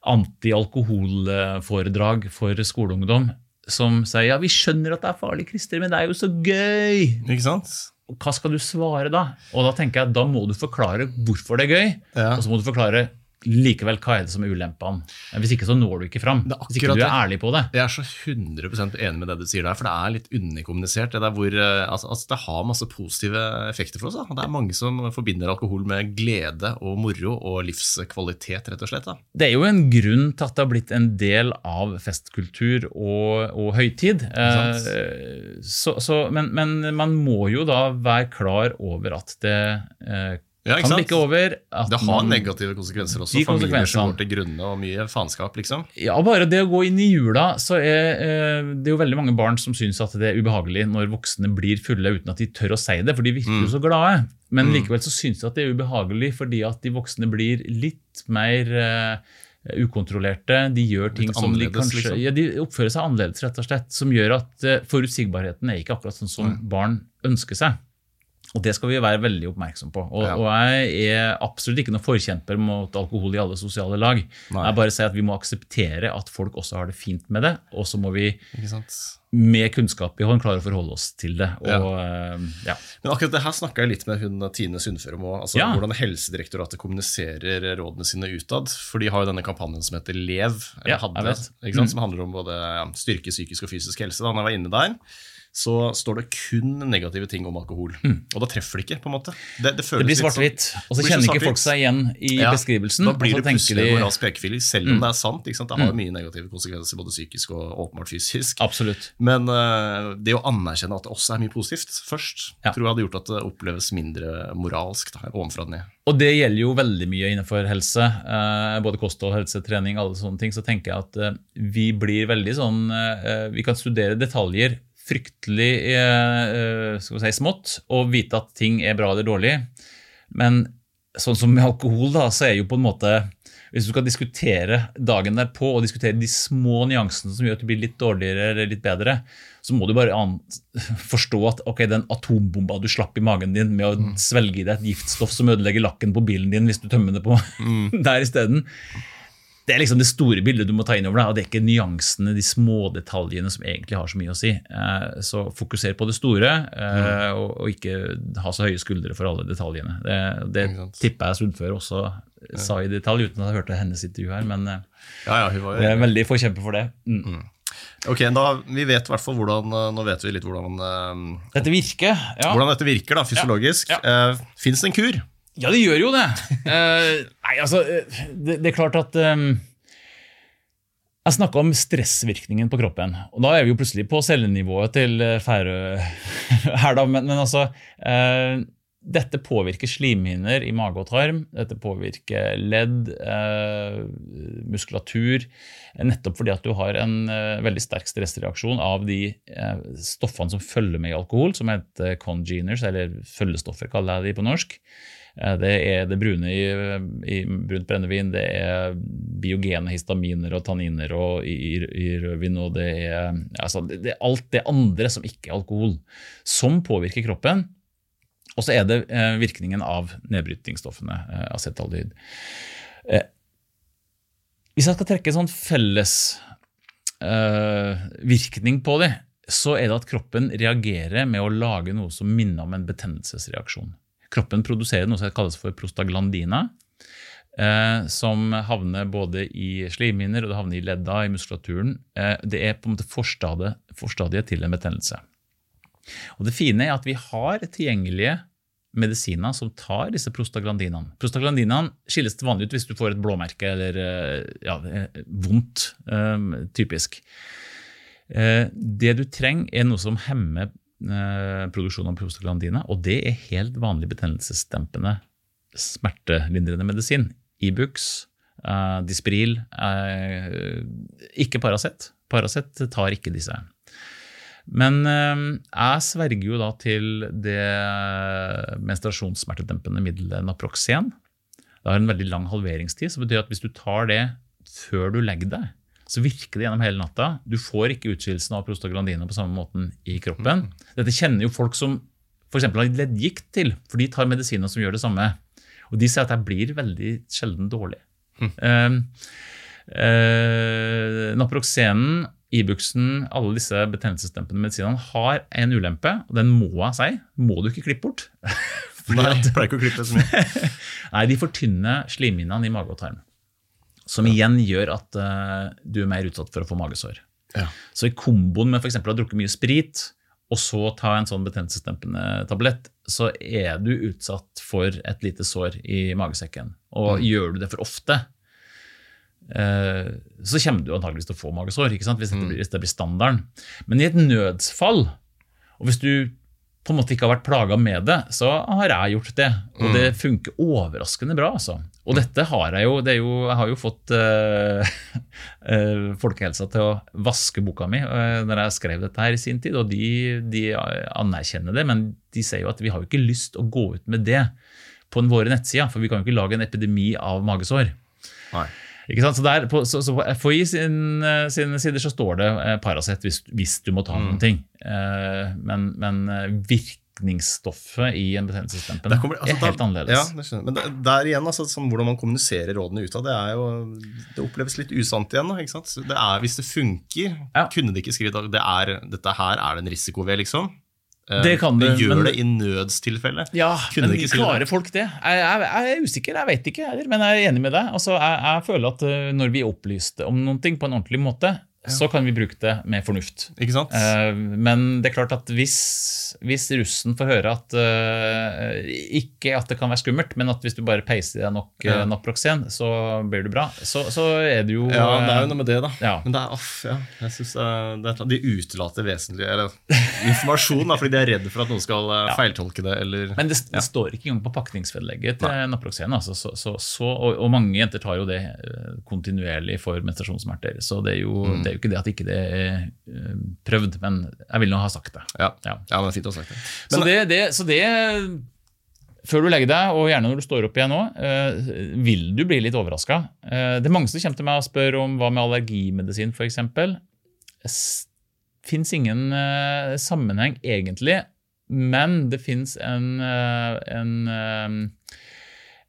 [SPEAKER 3] antialkoholforedrag for skoleungdom som sier ja, vi skjønner at det er farlig, Christer, men det er jo så gøy.
[SPEAKER 1] Ikke sant?
[SPEAKER 3] Hva skal du svare da? Og da tenker jeg, da må du forklare hvorfor det er gøy,
[SPEAKER 1] Ja.
[SPEAKER 3] og så må du forklare likevel hva er det som er ulempene. Hvis ikke så når du ikke fram.
[SPEAKER 1] Det er
[SPEAKER 3] Hvis ikke du er ærlig på det.
[SPEAKER 1] Jeg er så 100% enig med det du sier der, for det er litt underkommunisert. Det, der hvor, eh, altså, altså, det har masse positive effekter for oss. Da. Det er mange som forbinder alkohol med glede og moro og livskvalitet, rett og slett. Da.
[SPEAKER 3] Det er jo en grunn til at det har blitt en del av festkultur og, og høytid. Eh, så, så, men, men man må jo da være klar over at det eh,
[SPEAKER 1] Ja, ikke sant?
[SPEAKER 3] over. At
[SPEAKER 1] Det har negative konsekvenser også. Familier som går til grunne og mye faenskap, liksom.
[SPEAKER 3] Ja, bare det å gå inn i jula, så er eh, det jo veldig mange barn som syns at det er ubehagelig når voksne blir fulle uten at de tør å si det, for de virker
[SPEAKER 1] Mm.
[SPEAKER 3] jo så glade. Men likevel så syns de at det er ubehagelig fordi at de voksne blir litt mer uh, ukontrollerte. De gjør ting som de kanskje
[SPEAKER 1] liksom.
[SPEAKER 3] ja, De oppfører seg annerledes, rett og slett, som gjør at uh, forutsigbarheten er ikke akkurat sånn som barn ønsker seg. Og Det skal vi være veldig oppmerksom på. Og,
[SPEAKER 1] Ja.
[SPEAKER 3] og Jeg er absolutt ikke noen forkjemper mot alkohol i alle sosiale lag.
[SPEAKER 1] Nei.
[SPEAKER 3] Jeg bare sier at Vi må akseptere at folk også har det fint med det, og så må vi med kunnskap i hånd klare å forholde oss til det.
[SPEAKER 1] Ja.
[SPEAKER 3] Og, eh, ja.
[SPEAKER 1] Men akkurat det her snakka jeg litt med hun Tine Sundfør om òg. Altså,
[SPEAKER 3] Ja.
[SPEAKER 1] Hvordan Helsedirektoratet kommuniserer rådene sine utad. For de har jo denne kampanjen som heter LEV, eller
[SPEAKER 3] Ja,
[SPEAKER 1] hadde, sant? som handler om både styrke psykisk og fysisk helse. Da når jeg var inne der, så står det kun negative ting om alkohol. Og da treffer det ikke, på en måte. Det, det.
[SPEAKER 3] Det blir
[SPEAKER 1] sånn-
[SPEAKER 3] svart-hvitt, og så kjenner ikke folk seg igjen i
[SPEAKER 1] Ja,
[SPEAKER 3] beskrivelsen.
[SPEAKER 1] Da blir det plutselig
[SPEAKER 3] de-
[SPEAKER 1] en moralsk pekefinger, selv om
[SPEAKER 3] Mm.
[SPEAKER 1] det er sant. Det har jo mye negative konsekvenser, både psykisk og åpenbart fysisk.
[SPEAKER 3] Absolutt.
[SPEAKER 1] Men uh, det å anerkjenne at det også er mye positivt først,
[SPEAKER 3] Ja.
[SPEAKER 1] tror jeg hadde gjort at det oppleves mindre moralsk da, ovenfra og ned.
[SPEAKER 3] Og det gjelder jo veldig mye innenfor helse. Eh, både kosthold, helse, trening, alle sånne ting. Så tenker jeg at eh, vi blir veldig sånn Vi kan studere detaljer fryktelig eh, eh, si, smått å vite at ting er bra eller dårlig. Men sånn som med alkohol, da, så er jo på en måte Hvis du skal diskutere dagen derpå og diskutere de små nyansene som gjør at du blir litt dårligere eller litt bedre, så må du bare forstå at ok, den atombomba du slapp i magen din med å svelge i deg et giftstoff som ødelegger lakken på bilen din hvis du tømmer det på der isteden. Det er liksom det store bildet du må ta inn over deg, og det er ikke nyansene, de små detaljene som egentlig har så mye å si. Eh, Så fokuser på det store, eh, og og ikke ha så høye skuldre for alle detaljene. Det, det tipper jeg Sundfør også sa i detalj, uten at jeg hørte hennes intervju her, men eh,
[SPEAKER 1] Ja, ja, var
[SPEAKER 3] jeg er veldig forkjemper for det. Mm.
[SPEAKER 1] Ok, da, Vi vet hvert hvordan eh, Nå vet vi litt hvordan, eh,
[SPEAKER 3] Dette virker, ja.
[SPEAKER 1] hvordan dette virker da, fysiologisk.
[SPEAKER 3] Ja.
[SPEAKER 1] Eh, Fins det en kur?
[SPEAKER 3] Ja, det gjør jo det. Uh, nei, altså, eh, det, det er klart at um, Jeg snakka om stressvirkningen på kroppen. og Da er vi jo plutselig på cellenivået til eh, Færø her, da. Men, men altså eh, Dette påvirker slimhinner i mage og tarm. Dette påvirker ledd, eh, muskulatur. Nettopp fordi at du har en veldig sterk stressreaksjon av de stoffene som følger med i alkohol, som heter congeners, eller følgestoffer, kaller jeg de på norsk. Eh, Det er det brune i, i brunt brennevin, det er biogene histaminer og tanniner og i, i, rødvin, og det er, altså, det, det er alt det andre som ikke er alkohol, som påvirker kroppen. Og så er det eh, virkningen av nedbrytningsstoffene, eh, acetaldehyd. Eh, hvis jeg skal trekke en sånn felles eh, virkning på det, så er det at kroppen reagerer med å lage noe som minner om en betennelsesreaksjon. Kroppen produserer noe som kalles for prostaglandina, eh, som havner både i slimhinner og det havner i ledda, i muskulaturen. Eh, det er på en måte forstadiet, forstadiet til en betennelse. Og Det fine er at vi har tilgjengelige medisiner som tar disse prostaglandinene. Prostaglandinene skilles til vanlig ut hvis du får et blåmerke eller eh, ja, er vondt, eh, typisk. Eh, Det du trenger, er noe som hemmer eh, produksjon av prostaglandina, og det er helt vanlig betennelsesdempende smertelindrende medisin. Ibux, eh, Dispril, eh, ikke Paracet. Paracet tar ikke disse. Men eh, jeg sverger jo da til det menstruasjonssmertedempende middelet Naproxen. Det har en veldig lang halveringstid, så betyr at hvis du tar det før du legger deg, så virker det gjennom hele natta. Du får ikke utskillelsen av prostaglandina på samme måten i kroppen. Dette kjenner jo folk som f.eks. har leddgikt til, for de tar medisiner som gjør det samme. Og de sier at jeg blir veldig sjelden dårlig. Eh, eh, Naproxenen, Ibuxen, alle disse betennelsesdempende medisinene har en ulempe, og den må jeg si. Må du ikke klippe bort.
[SPEAKER 1] Nei, jeg pleier ikke å klippe så mye.
[SPEAKER 3] Nei, de fortynner slimhinnene i mage og tarm. Som igjen gjør at uh, du er mer utsatt for å få magesår.
[SPEAKER 1] Ja.
[SPEAKER 3] Så i komboen med f.eks. å ha drukket mye sprit, og så ta en sånn betennelsesdempende tablett, så er du utsatt for et lite sår i magesekken. Og gjør du det for ofte, uh, så kommer du antageligvis til å få magesår? Hvis, dette blir, hvis det blir standarden. Men i et nødsfall, og hvis du på en måte ikke har vært plaga med det, så har jeg gjort det. Og det funker overraskende bra. altså. Og dette har jeg jo det er jo, Jeg har jo fått øh, øh, folkehelsa til å vaske boka mi øh, når jeg skrev dette her i sin tid, og de, de anerkjenner det, men de sier jo at vi har jo ikke lyst å gå ut med det på våre nettsider, for vi kan jo ikke lage en epidemi av magesår.
[SPEAKER 1] Nei.
[SPEAKER 3] Ikke sant? Så, der, på, så, så på FHI sin, sine sider så står det eh, Paracet hvis, hvis du må ta
[SPEAKER 1] Mm.
[SPEAKER 3] noen ting. Eh, men, men eh, virkningsstoffet i en
[SPEAKER 1] betennelsesdempen altså,
[SPEAKER 3] er helt
[SPEAKER 1] da-
[SPEAKER 3] annerledes.
[SPEAKER 1] Ja. Men der, der igjen, altså, sånn, hvordan man kommuniserer rådene ut av det, jo, det oppleves litt usant igjen. Det er, hvis det funker,
[SPEAKER 3] Ja.
[SPEAKER 1] kunne de ikke skrevet at det er, dette her er det en risiko ved, liksom. Eh,
[SPEAKER 3] Det kan du,
[SPEAKER 1] gjør
[SPEAKER 3] men-
[SPEAKER 1] det i nødstilfelle.
[SPEAKER 3] Ja,
[SPEAKER 1] Kunne
[SPEAKER 3] men klarer folk det? Jeg, jeg, jeg er usikker, jeg vet ikke heller, men jeg er enig med deg. Altså, jeg, jeg føler at eh, når vi er opplyste om ting på en ordentlig måte, så kan vi bruke det med fornuft.
[SPEAKER 1] Ikke sant?
[SPEAKER 3] Eh, Men det er klart at hvis, hvis russen får høre at eh, Ikke at det kan være skummelt, men at hvis du bare peiser i deg nok
[SPEAKER 1] Ja.
[SPEAKER 3] uh, Naproxen, så blir du bra, så, så er det jo
[SPEAKER 1] ja, det er jo
[SPEAKER 3] eh,
[SPEAKER 1] noe med det, da.
[SPEAKER 3] ja.
[SPEAKER 1] Men det er, aff, ja, jeg synes det, er, De utelater vesentlig eller, informasjon da, fordi de er redd for at noen skal eh,
[SPEAKER 3] Ja.
[SPEAKER 1] feiltolke det. Eller,
[SPEAKER 3] Men det, det står ikke engang på pakningsvedlegget til Naproxen. Altså, så, så, så, og, og mange jenter tar jo det eh, kontinuerlig for menstruasjonssmerter. Så det er, jo,
[SPEAKER 1] Mm.
[SPEAKER 3] det er jo ikke det at ikke det er eh, prøvd, men jeg vil nå ha sagt det.
[SPEAKER 1] ja.
[SPEAKER 3] Ja.
[SPEAKER 1] ja, men det er fint å ha sagt det.
[SPEAKER 3] Så det, det, så det før du legger deg, og gjerne når du står opp igjen nå, uh, vil du bli litt overraska. det er mange som kommer til meg og spør om hva med allergimedisin f.eks. Fins ingen uh, sammenheng egentlig, men det fins en, eh, en eh,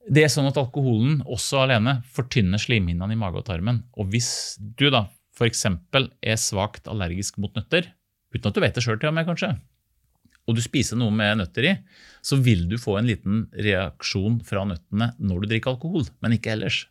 [SPEAKER 3] Det er sånn at alkoholen også alene fortynner slimhinnene i mage og tarmen. Og hvis du da f.eks. er svakt allergisk mot nøtter, uten at du vet det sjøl kanskje, og du spiser noe med nøtter i, så vil du få en liten reaksjon fra nøttene når du drikker alkohol, men ikke ellers.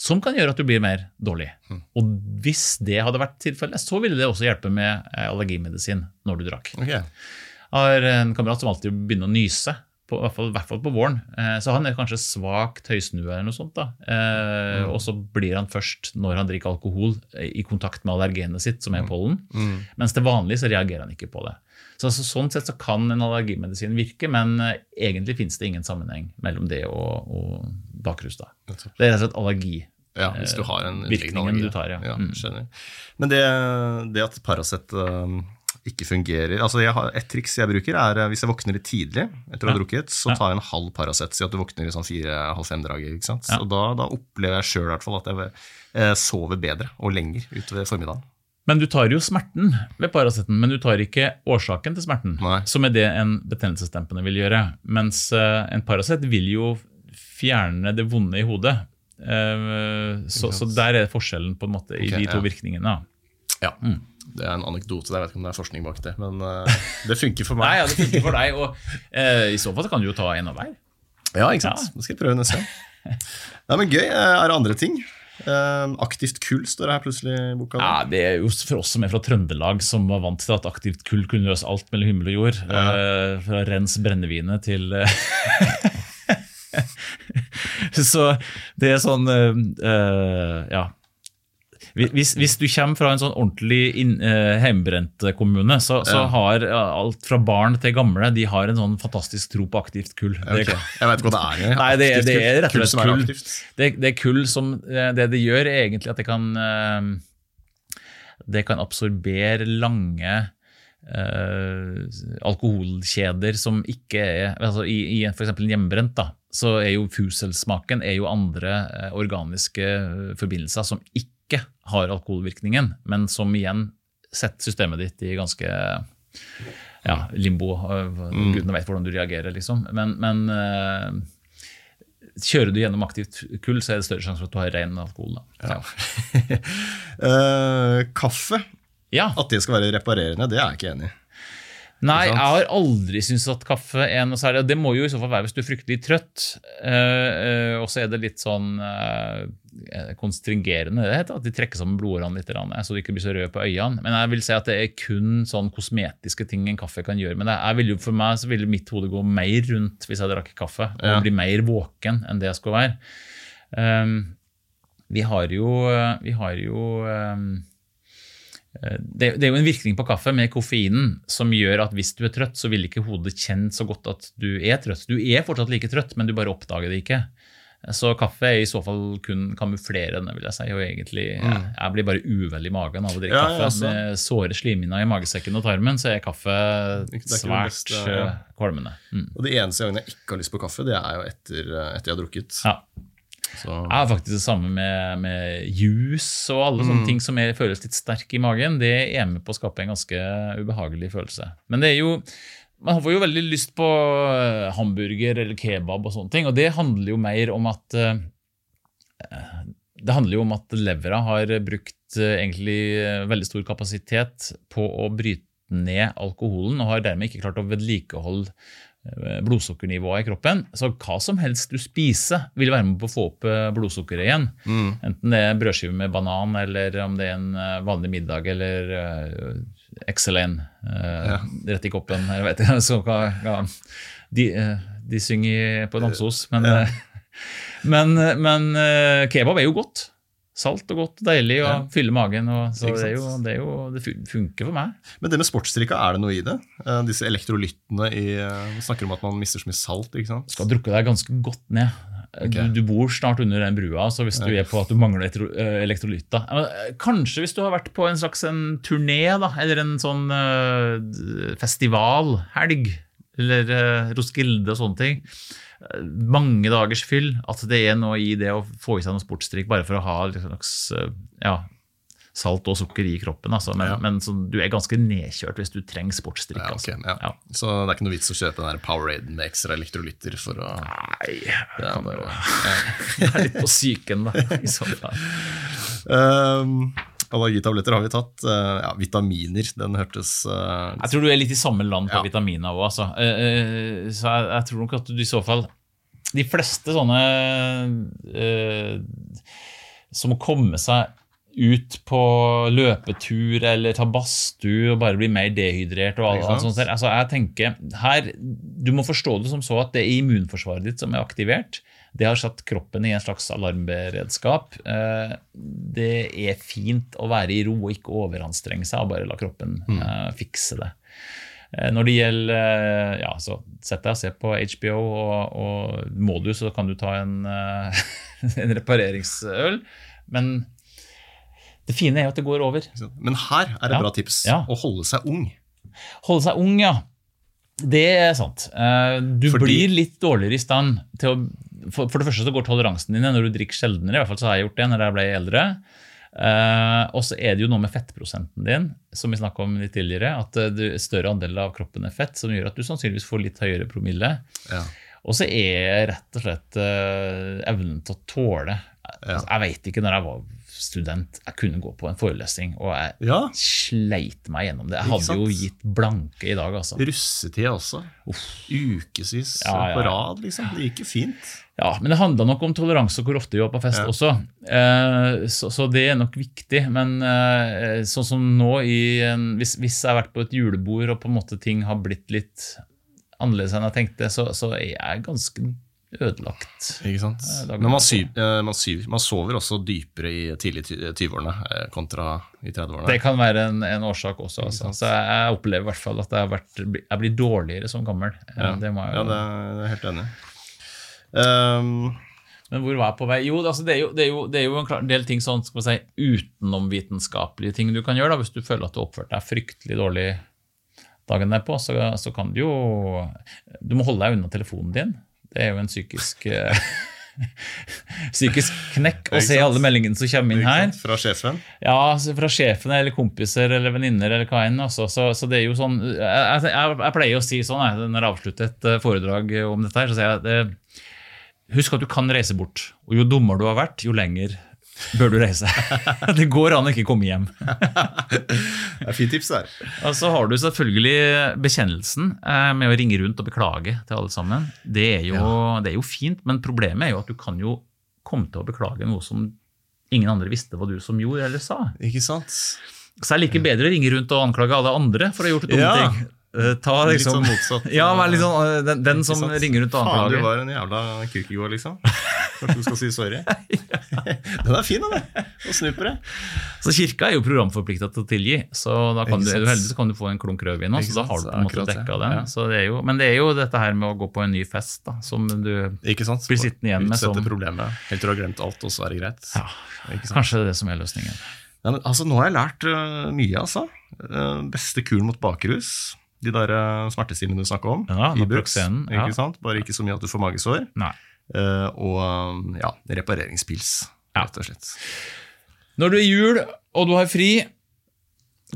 [SPEAKER 3] Som kan gjøre at du blir mer dårlig. Og hvis det hadde vært tilfellet, så ville det også hjelpe med eh, allergimedisin når du drakk.
[SPEAKER 1] Okay.
[SPEAKER 3] Jeg har en kamerat som alltid begynner å nyse, på, i, hvert fall, i hvert fall på våren. Eh, Så han er kanskje svakt høysnue eller noe sånt. da. Eh, Og så blir han først, når han drikker alkohol, eh, i kontakt med allergenet sitt, som er pollen.
[SPEAKER 1] Mm.
[SPEAKER 3] Mens til vanlig så reagerer han ikke på det. Så altså, Sånn sett så kan en allergimedisin virke, men eh, egentlig finnes det ingen sammenheng mellom det og, og bakrus. da. Det er rett og slett allergi.
[SPEAKER 1] Ja, hvis du har en
[SPEAKER 3] virkningen
[SPEAKER 1] allergi.
[SPEAKER 3] du tar, ja. Mm.
[SPEAKER 1] skjønner. Men det, det at Paracet ikke fungerer altså har, Et triks jeg bruker, er uh, hvis jeg våkner litt tidlig etter å ha drukket, så tar jeg en halv Paracet. Si at du våkner i sånn fire-halv fem-draget. ikke sant? Og da, da opplever jeg sjøl at jeg eh, sover bedre og lenger utover formiddagen.
[SPEAKER 3] Men du tar jo smerten ved Paraceten, men du tar ikke årsaken til smerten,
[SPEAKER 1] Nei.
[SPEAKER 3] som er det en betennelsesdempende vil gjøre. Mens eh, en Paracet vil jo fjerne det vonde i hodet. Eh, så, så der er forskjellen på en måte i
[SPEAKER 1] okay,
[SPEAKER 3] de to
[SPEAKER 1] ja.
[SPEAKER 3] virkningene. Ja.
[SPEAKER 1] Ja. Det er en anekdote, jeg vet ikke om det er forskning bak det, men uh, det funker for meg.
[SPEAKER 3] Nei, ja, Det funker for deg, og eh, i så fall så kan du jo ta en av hver.
[SPEAKER 1] Ja, ikke sant? Det skal jeg prøve neste gang. Nei, men Gøy. Eh, Er det andre ting? Uh, aktivt kull står det her plutselig i boka.
[SPEAKER 3] Ja, Det er jo for oss som er fra Trøndelag, som var vant til at aktivt kull kunne løse alt mellom himmel og jord. Eh, fra rens brennevinet til eh, Så det er sånn uh, eh, Ja. Hvis, hvis du kommer fra en sånn ordentlig inn- eh, hjemmebrent kommune, så, så
[SPEAKER 1] Ja.
[SPEAKER 3] har alt fra barn til gamle de har en sånn fantastisk tro på aktivt kull. Det,
[SPEAKER 1] Jeg vet ikke hva det er.
[SPEAKER 3] Nei, det, det er
[SPEAKER 1] kull.
[SPEAKER 3] rett og
[SPEAKER 1] Kull
[SPEAKER 3] slett kull.
[SPEAKER 1] aktivt.
[SPEAKER 3] Det, det er kull som eh, Det det gjør, er egentlig at det kan eh, Det kan absorbere lange Uh, alkoholkjeder som ikke er altså I, i f.eks. en hjemmebrent, da, så er jo fuselsmaken er jo andre uh, organiske forbindelser som ikke har alkoholvirkningen, men som igjen setter systemet ditt i ganske ja, limbo. eh, Gudene vet hvordan du reagerer, liksom. Men, men eh, kjører du gjennom aktivt kull, så er det større sjanse for at du har ren alkohol. Da. Ja.
[SPEAKER 1] Eh, kaffe,
[SPEAKER 3] ja.
[SPEAKER 1] at det skal være reparerende, det er jeg ikke enig i.
[SPEAKER 3] Nei, jeg har aldri syntes at kaffe er noe særlig. Det må jo i så fall være hvis du er fryktelig trøtt. Uh, uh, og så er det litt sånn uh, konstringerende. Det heter at de trekker sammen blodårene litt, så du ikke blir så rød på øynene. Men jeg vil si at det er kun sånn kosmetiske ting en kaffe kan gjøre det. Jeg vil jo, for meg så ville mitt hode gå mer rundt hvis jeg drakk kaffe, og
[SPEAKER 1] Ja.
[SPEAKER 3] bli mer våken enn det jeg skulle være. Um, vi har jo, vi har jo um, det, det er jo en virkning på kaffe med koffeinen som gjør at hvis du er trøtt, så vil ikke hodet kjenne så godt at du er trøtt. Du er fortsatt like trøtt, men du bare oppdager det ikke. Så kaffe er i så fall kun kamuflerende, vil jeg si. Og egentlig, jeg, jeg blir bare uvel i magen av å drikke
[SPEAKER 1] Ja,
[SPEAKER 3] kaffe.
[SPEAKER 1] ja, altså.
[SPEAKER 3] Med såre slimhinner i magesekken og tarmen, så er kaffe
[SPEAKER 1] det er
[SPEAKER 3] svært
[SPEAKER 1] beste, ja.
[SPEAKER 3] eh, kvalmende. Mm.
[SPEAKER 1] Og det eneste gangene jeg ikke har lyst på kaffe, det er jo etter, etter jeg har drukket.
[SPEAKER 3] Ja.
[SPEAKER 1] Så,
[SPEAKER 3] Jeg har faktisk det samme med, med juice og alle sånne ting som er, føles litt sterk i magen. Det er med på å skape en ganske ubehagelig følelse. Men det er jo man får jo veldig lyst på eh, hamburger eller kebab og sånne ting, og det handler jo mer om at eh, det handler jo om at levra har brukt eh, egentlig veldig stor kapasitet på å bryte ned alkoholen, og har dermed ikke klart å vedlikeholde eh, blodsukkernivået i kroppen. Så hva som helst du spiser, vil være med på å få opp eh, blodsukkeret igjen.
[SPEAKER 1] mm,
[SPEAKER 3] Enten det er brødskive med banan, eller om det er en eh, vanlig middag, eller uh, XL1 eh,
[SPEAKER 1] Ja.
[SPEAKER 3] rett i koppen. Jeg vet ikke, så hva, hva, de, uh, de synger på Namsos, men,
[SPEAKER 1] Ja.
[SPEAKER 3] eh, men, men eh, kebab er jo godt. Salt og godt, og deilig og
[SPEAKER 1] Ja.
[SPEAKER 3] fyller magen. Og, så det, jo, det, jo, det funker for meg.
[SPEAKER 1] Men det med sportsdrikka, er det noe i det? Eh, disse elektrolyttene i eh, Vi snakker om at man mister så mye salt, ikke sant?
[SPEAKER 3] skal drukke deg ganske godt ned.
[SPEAKER 1] Okay.
[SPEAKER 3] Du, du bor snart under den brua, så hvis du
[SPEAKER 1] Ja.
[SPEAKER 3] er på at du mangler elektro, eh, eh, Kanskje hvis du har vært på en slags en turné, da, eller en sånn uh, festivalhelg, eller eh, Roskilde og sånne ting. Mange dagers fyll. At det er noe i det å få i seg noe sportsdrikk bare for å ha litt slags eh, ja, salt og sukker i kroppen. Altså. Men,
[SPEAKER 1] Ja.
[SPEAKER 3] men så, du er ganske nedkjørt hvis du trenger sportsdrikk. Altså.
[SPEAKER 1] ja. Så det er ikke noe vits å kjøpe den der Powerade med ekstra elektrolytter for å
[SPEAKER 3] Nei,
[SPEAKER 1] Det er bare
[SPEAKER 3] Jeg er litt på psyken, da. i så fall.
[SPEAKER 1] Um, Allergitabletter har vi tatt. Eh, ja, vitaminer, den hørtes uh,
[SPEAKER 3] Jeg tror du er litt i samme land på
[SPEAKER 1] Ja.
[SPEAKER 3] vitaminer òg, altså. Uh, uh, Så jeg, jeg tror nok at du i så fall De fleste sånne som å komme seg ut på løpetur eller ta badstue og bare bli mer dehydrert. og alt, alt sånt der. Altså, jeg tenker, her, Du må forstå det som så at det er immunforsvaret ditt som er aktivert. Det har satt kroppen i en slags alarmberedskap. Eh, Det er fint å være i ro og ikke overanstrenge seg og bare la kroppen mm. fikse det. Eh, Når det gjelder eh, ja, så Sett deg og se på HBO, og, og må du, så kan du ta en, eh, en repareringsøl. Men det fine er jo at det går over.
[SPEAKER 1] Men her er et
[SPEAKER 3] Ja.
[SPEAKER 1] bra tips.
[SPEAKER 3] Ja.
[SPEAKER 1] Å holde seg ung.
[SPEAKER 3] Holde seg ung, ja. Det er sant. Eh, Du
[SPEAKER 1] Fordi-
[SPEAKER 3] blir litt dårligere i stand til å For, for det første så går toleransen din ned når du drikker sjeldnere. I hvert fall så har jeg gjort det når jeg ble eldre. Eh, og så er det jo noe med fettprosenten din, som vi snakka om litt tidligere. At du, større andel av kroppen er fett, som gjør at du sannsynligvis får litt høyere promille.
[SPEAKER 1] Ja.
[SPEAKER 3] Og så er rett og slett evnen til å tåle altså, Jeg vet ikke når jeg var student, jeg kunne gå på en forelesning, og jeg
[SPEAKER 1] ja.
[SPEAKER 3] sleit meg gjennom det. Jeg hadde jo gitt blanke i dag, altså.
[SPEAKER 1] Russetid også. Ukevis
[SPEAKER 3] Ja, ja,
[SPEAKER 1] på rad, liksom. Det gikk jo fint.
[SPEAKER 3] Ja, men det handla nok om toleranse og hvor ofte vi var på fest også. Eh, så, så det er nok viktig. Men eh, sånn som nå, i en, hvis, hvis jeg har vært på et julebord og på en måte ting har blitt litt annerledes enn jeg tenkte, så, så er jeg ganske ødelagt.
[SPEAKER 1] Ikke sant?
[SPEAKER 3] Eh,
[SPEAKER 1] Men man, syv, eh, man, syv, man sover også dypere i tidlig 20-årene eh, kontra i 30-årene.
[SPEAKER 3] Det kan være en, en årsak også. Altså. Så jeg, opplever i hvert fall at jeg, har vært, jeg blir dårligere som gammel. Eh,
[SPEAKER 1] Ja,
[SPEAKER 3] Det jeg
[SPEAKER 1] ja det er det jeg helt enig i. Um,
[SPEAKER 3] Men hvor var jeg på vei? Jo, altså det, er jo, det, er jo, det er jo en del ting sånn, skal si, utenomvitenskapelige ting du kan gjøre. da, Hvis du føler at du oppførte deg fryktelig dårlig dagen derpå, så, så kan du jo Du må holde deg unna telefonen din. Det er jo en psykisk eh, Psykisk knekk å se alle meldingene som kommer inn her.
[SPEAKER 1] Fra sjefen.
[SPEAKER 3] Ja, altså fra sjefen eller kompiser eller venninner eller hva enn. Altså. Så, så det er jo sånn jeg, jeg, jeg pleier å si sånn jeg, når jeg avslutter et eh, foredrag om dette, her, så sier jeg at eh, husk at du kan reise bort. Og jo dummere du har vært, jo lenger bør du reise. det går an å ikke komme hjem.
[SPEAKER 1] Det er fint tips der.
[SPEAKER 3] Og så har du selvfølgelig bekjennelsen eh, med å ringe rundt og beklage til alle sammen. Det er, jo, det er jo fint, men problemet er jo at du kan jo komme til å beklage noe som ingen andre visste hva du som gjorde eller sa.
[SPEAKER 1] Ikke sant?
[SPEAKER 3] Så det er like bedre å ringe rundt og anklage alle andre for å ha gjort dumme
[SPEAKER 1] Ja.
[SPEAKER 3] ting. Eh, liksom,
[SPEAKER 1] Litt
[SPEAKER 3] liksom,
[SPEAKER 1] sånn motsatt.
[SPEAKER 3] ja, vær litt sånn, eh, den, den som ringer rundt og
[SPEAKER 1] Faen, du var en jævla Kierkegaard, liksom. Kanskje du skal si sorry? Den er fin, den. Og snupere.
[SPEAKER 3] Så kirka er jo programforplikta til å tilgi, så da kan du, du heldig så kan du få en klunk rødvin også, så da har du på en måte dekka den.
[SPEAKER 1] Ja.
[SPEAKER 3] Så det jo, men det er jo dette her med å gå på en ny fest, da, som du? Blir sittende igjen med
[SPEAKER 1] Utsette problemet. Helt til du har glemt alt, og så er det greit.
[SPEAKER 3] ja? Kanskje det er det som er løsningen.
[SPEAKER 1] Ja, men, altså, nå har jeg lært uh, mye, altså. Uh, beste kuren mot bakrus. De der øh, smertestillende du snakka om.
[SPEAKER 3] Ja,
[SPEAKER 1] Ibux,
[SPEAKER 3] Naproxen, ja.
[SPEAKER 1] Ikke? Bare ikke så mye at du får magesår. Øh, og øh, ja, repareringspils, rett og slett.
[SPEAKER 3] Når du er jul og du har fri,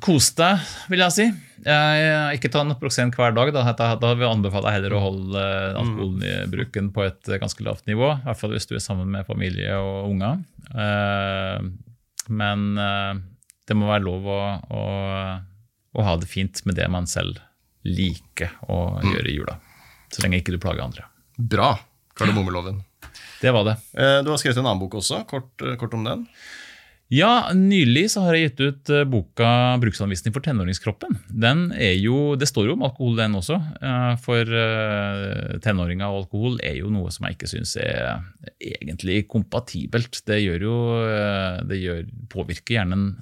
[SPEAKER 3] kos deg, vil jeg si. Jeg, ikke ta Naproxen hver dag. Da, da, da vil jeg anbefale heller å holde eh, alkoholbruken på et eh, ganske lavt nivå. I hvert fall hvis du er sammen med familie og unger. Eh, men eh, det må være lov å, å, å ha det fint med det man selv liker å gjøre i jula. Så lenge ikke du plager andre.
[SPEAKER 1] Bra. Kardemommeloven.
[SPEAKER 3] Det var det.
[SPEAKER 1] Eh, du har skrevet en annen bok også. Kort, øh, kort om den.
[SPEAKER 3] Ja, nylig så har jeg gitt ut eh, boka 'Bruksanvisning for tenåringskroppen'. Den er jo, Det står jo om alkohol, den også. eh, For eh, tenåringer og alkohol er jo noe som jeg ikke syns er egentlig kompatibelt. Det gjør jo Det gjør, påvirker hjernen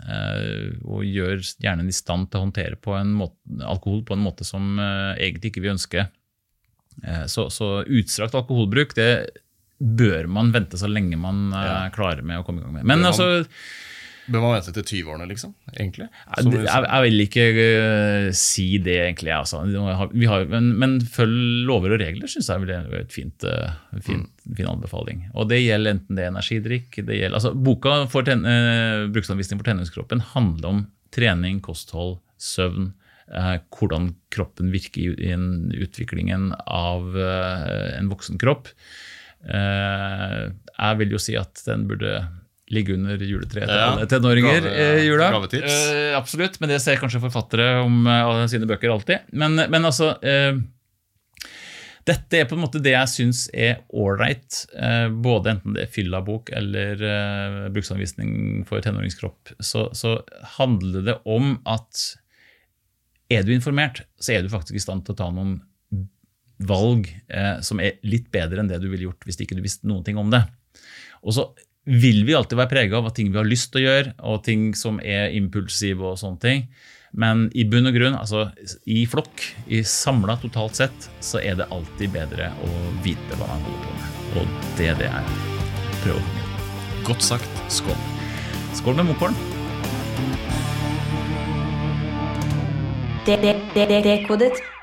[SPEAKER 3] og gjør hjernen i stand til å håndtere på måte, alkohol på en måte som egentlig ikke vi ønsker. Så, så utstrakt alkoholbruk det bør man vente så lenge man eh,
[SPEAKER 1] Ja.
[SPEAKER 3] klarer med å komme i gang med. Men
[SPEAKER 1] Bør man-
[SPEAKER 3] altså,
[SPEAKER 1] Bør man vente til 20-årene, liksom? Egentlig?
[SPEAKER 3] Jeg, jeg vil ikke uh, si det, egentlig. Altså. Vi har, men, men følg lover og regler, syns jeg er et fint, uh, fint,
[SPEAKER 1] Mm.
[SPEAKER 3] fin anbefaling. Og Det gjelder enten det er energidrikk det gjelder, altså, Boka for ten, uh, Bruksanvisning for tenåringskroppen handler om trening, kosthold, søvn. hvordan kroppen virker i, utviklingen av en voksen kropp. Eh, jeg vil jo si at den burde ligge under juletreet til alle tenåringer eh, i jula. Eh, absolutt, men det ser kanskje forfattere om eh, sine bøker alltid. Men, men altså eh, Dette er på en måte det jeg syns er ålreit, eh, både enten det er fylla-bok eller eh, bruksanvisning for tenåringskropp. Så, så handler det om at er du informert, så er du faktisk i stand til å ta noen valg eh, som er litt bedre enn det du ville gjort hvis ikke du visste noen ting om det. Og så vil vi alltid være prega av ting vi har lyst til å gjøre, og ting som er impulsive og sånne ting. Men i bunn og grunn, altså i flokk, i samla totalt sett, så er det alltid bedre å vite hva man holder på med. Og det er det jeg prøver å gjøre.
[SPEAKER 1] Godt sagt. Skål.
[SPEAKER 3] Skål med Mokorn.
[SPEAKER 2] Det- det- det- det- Dekodet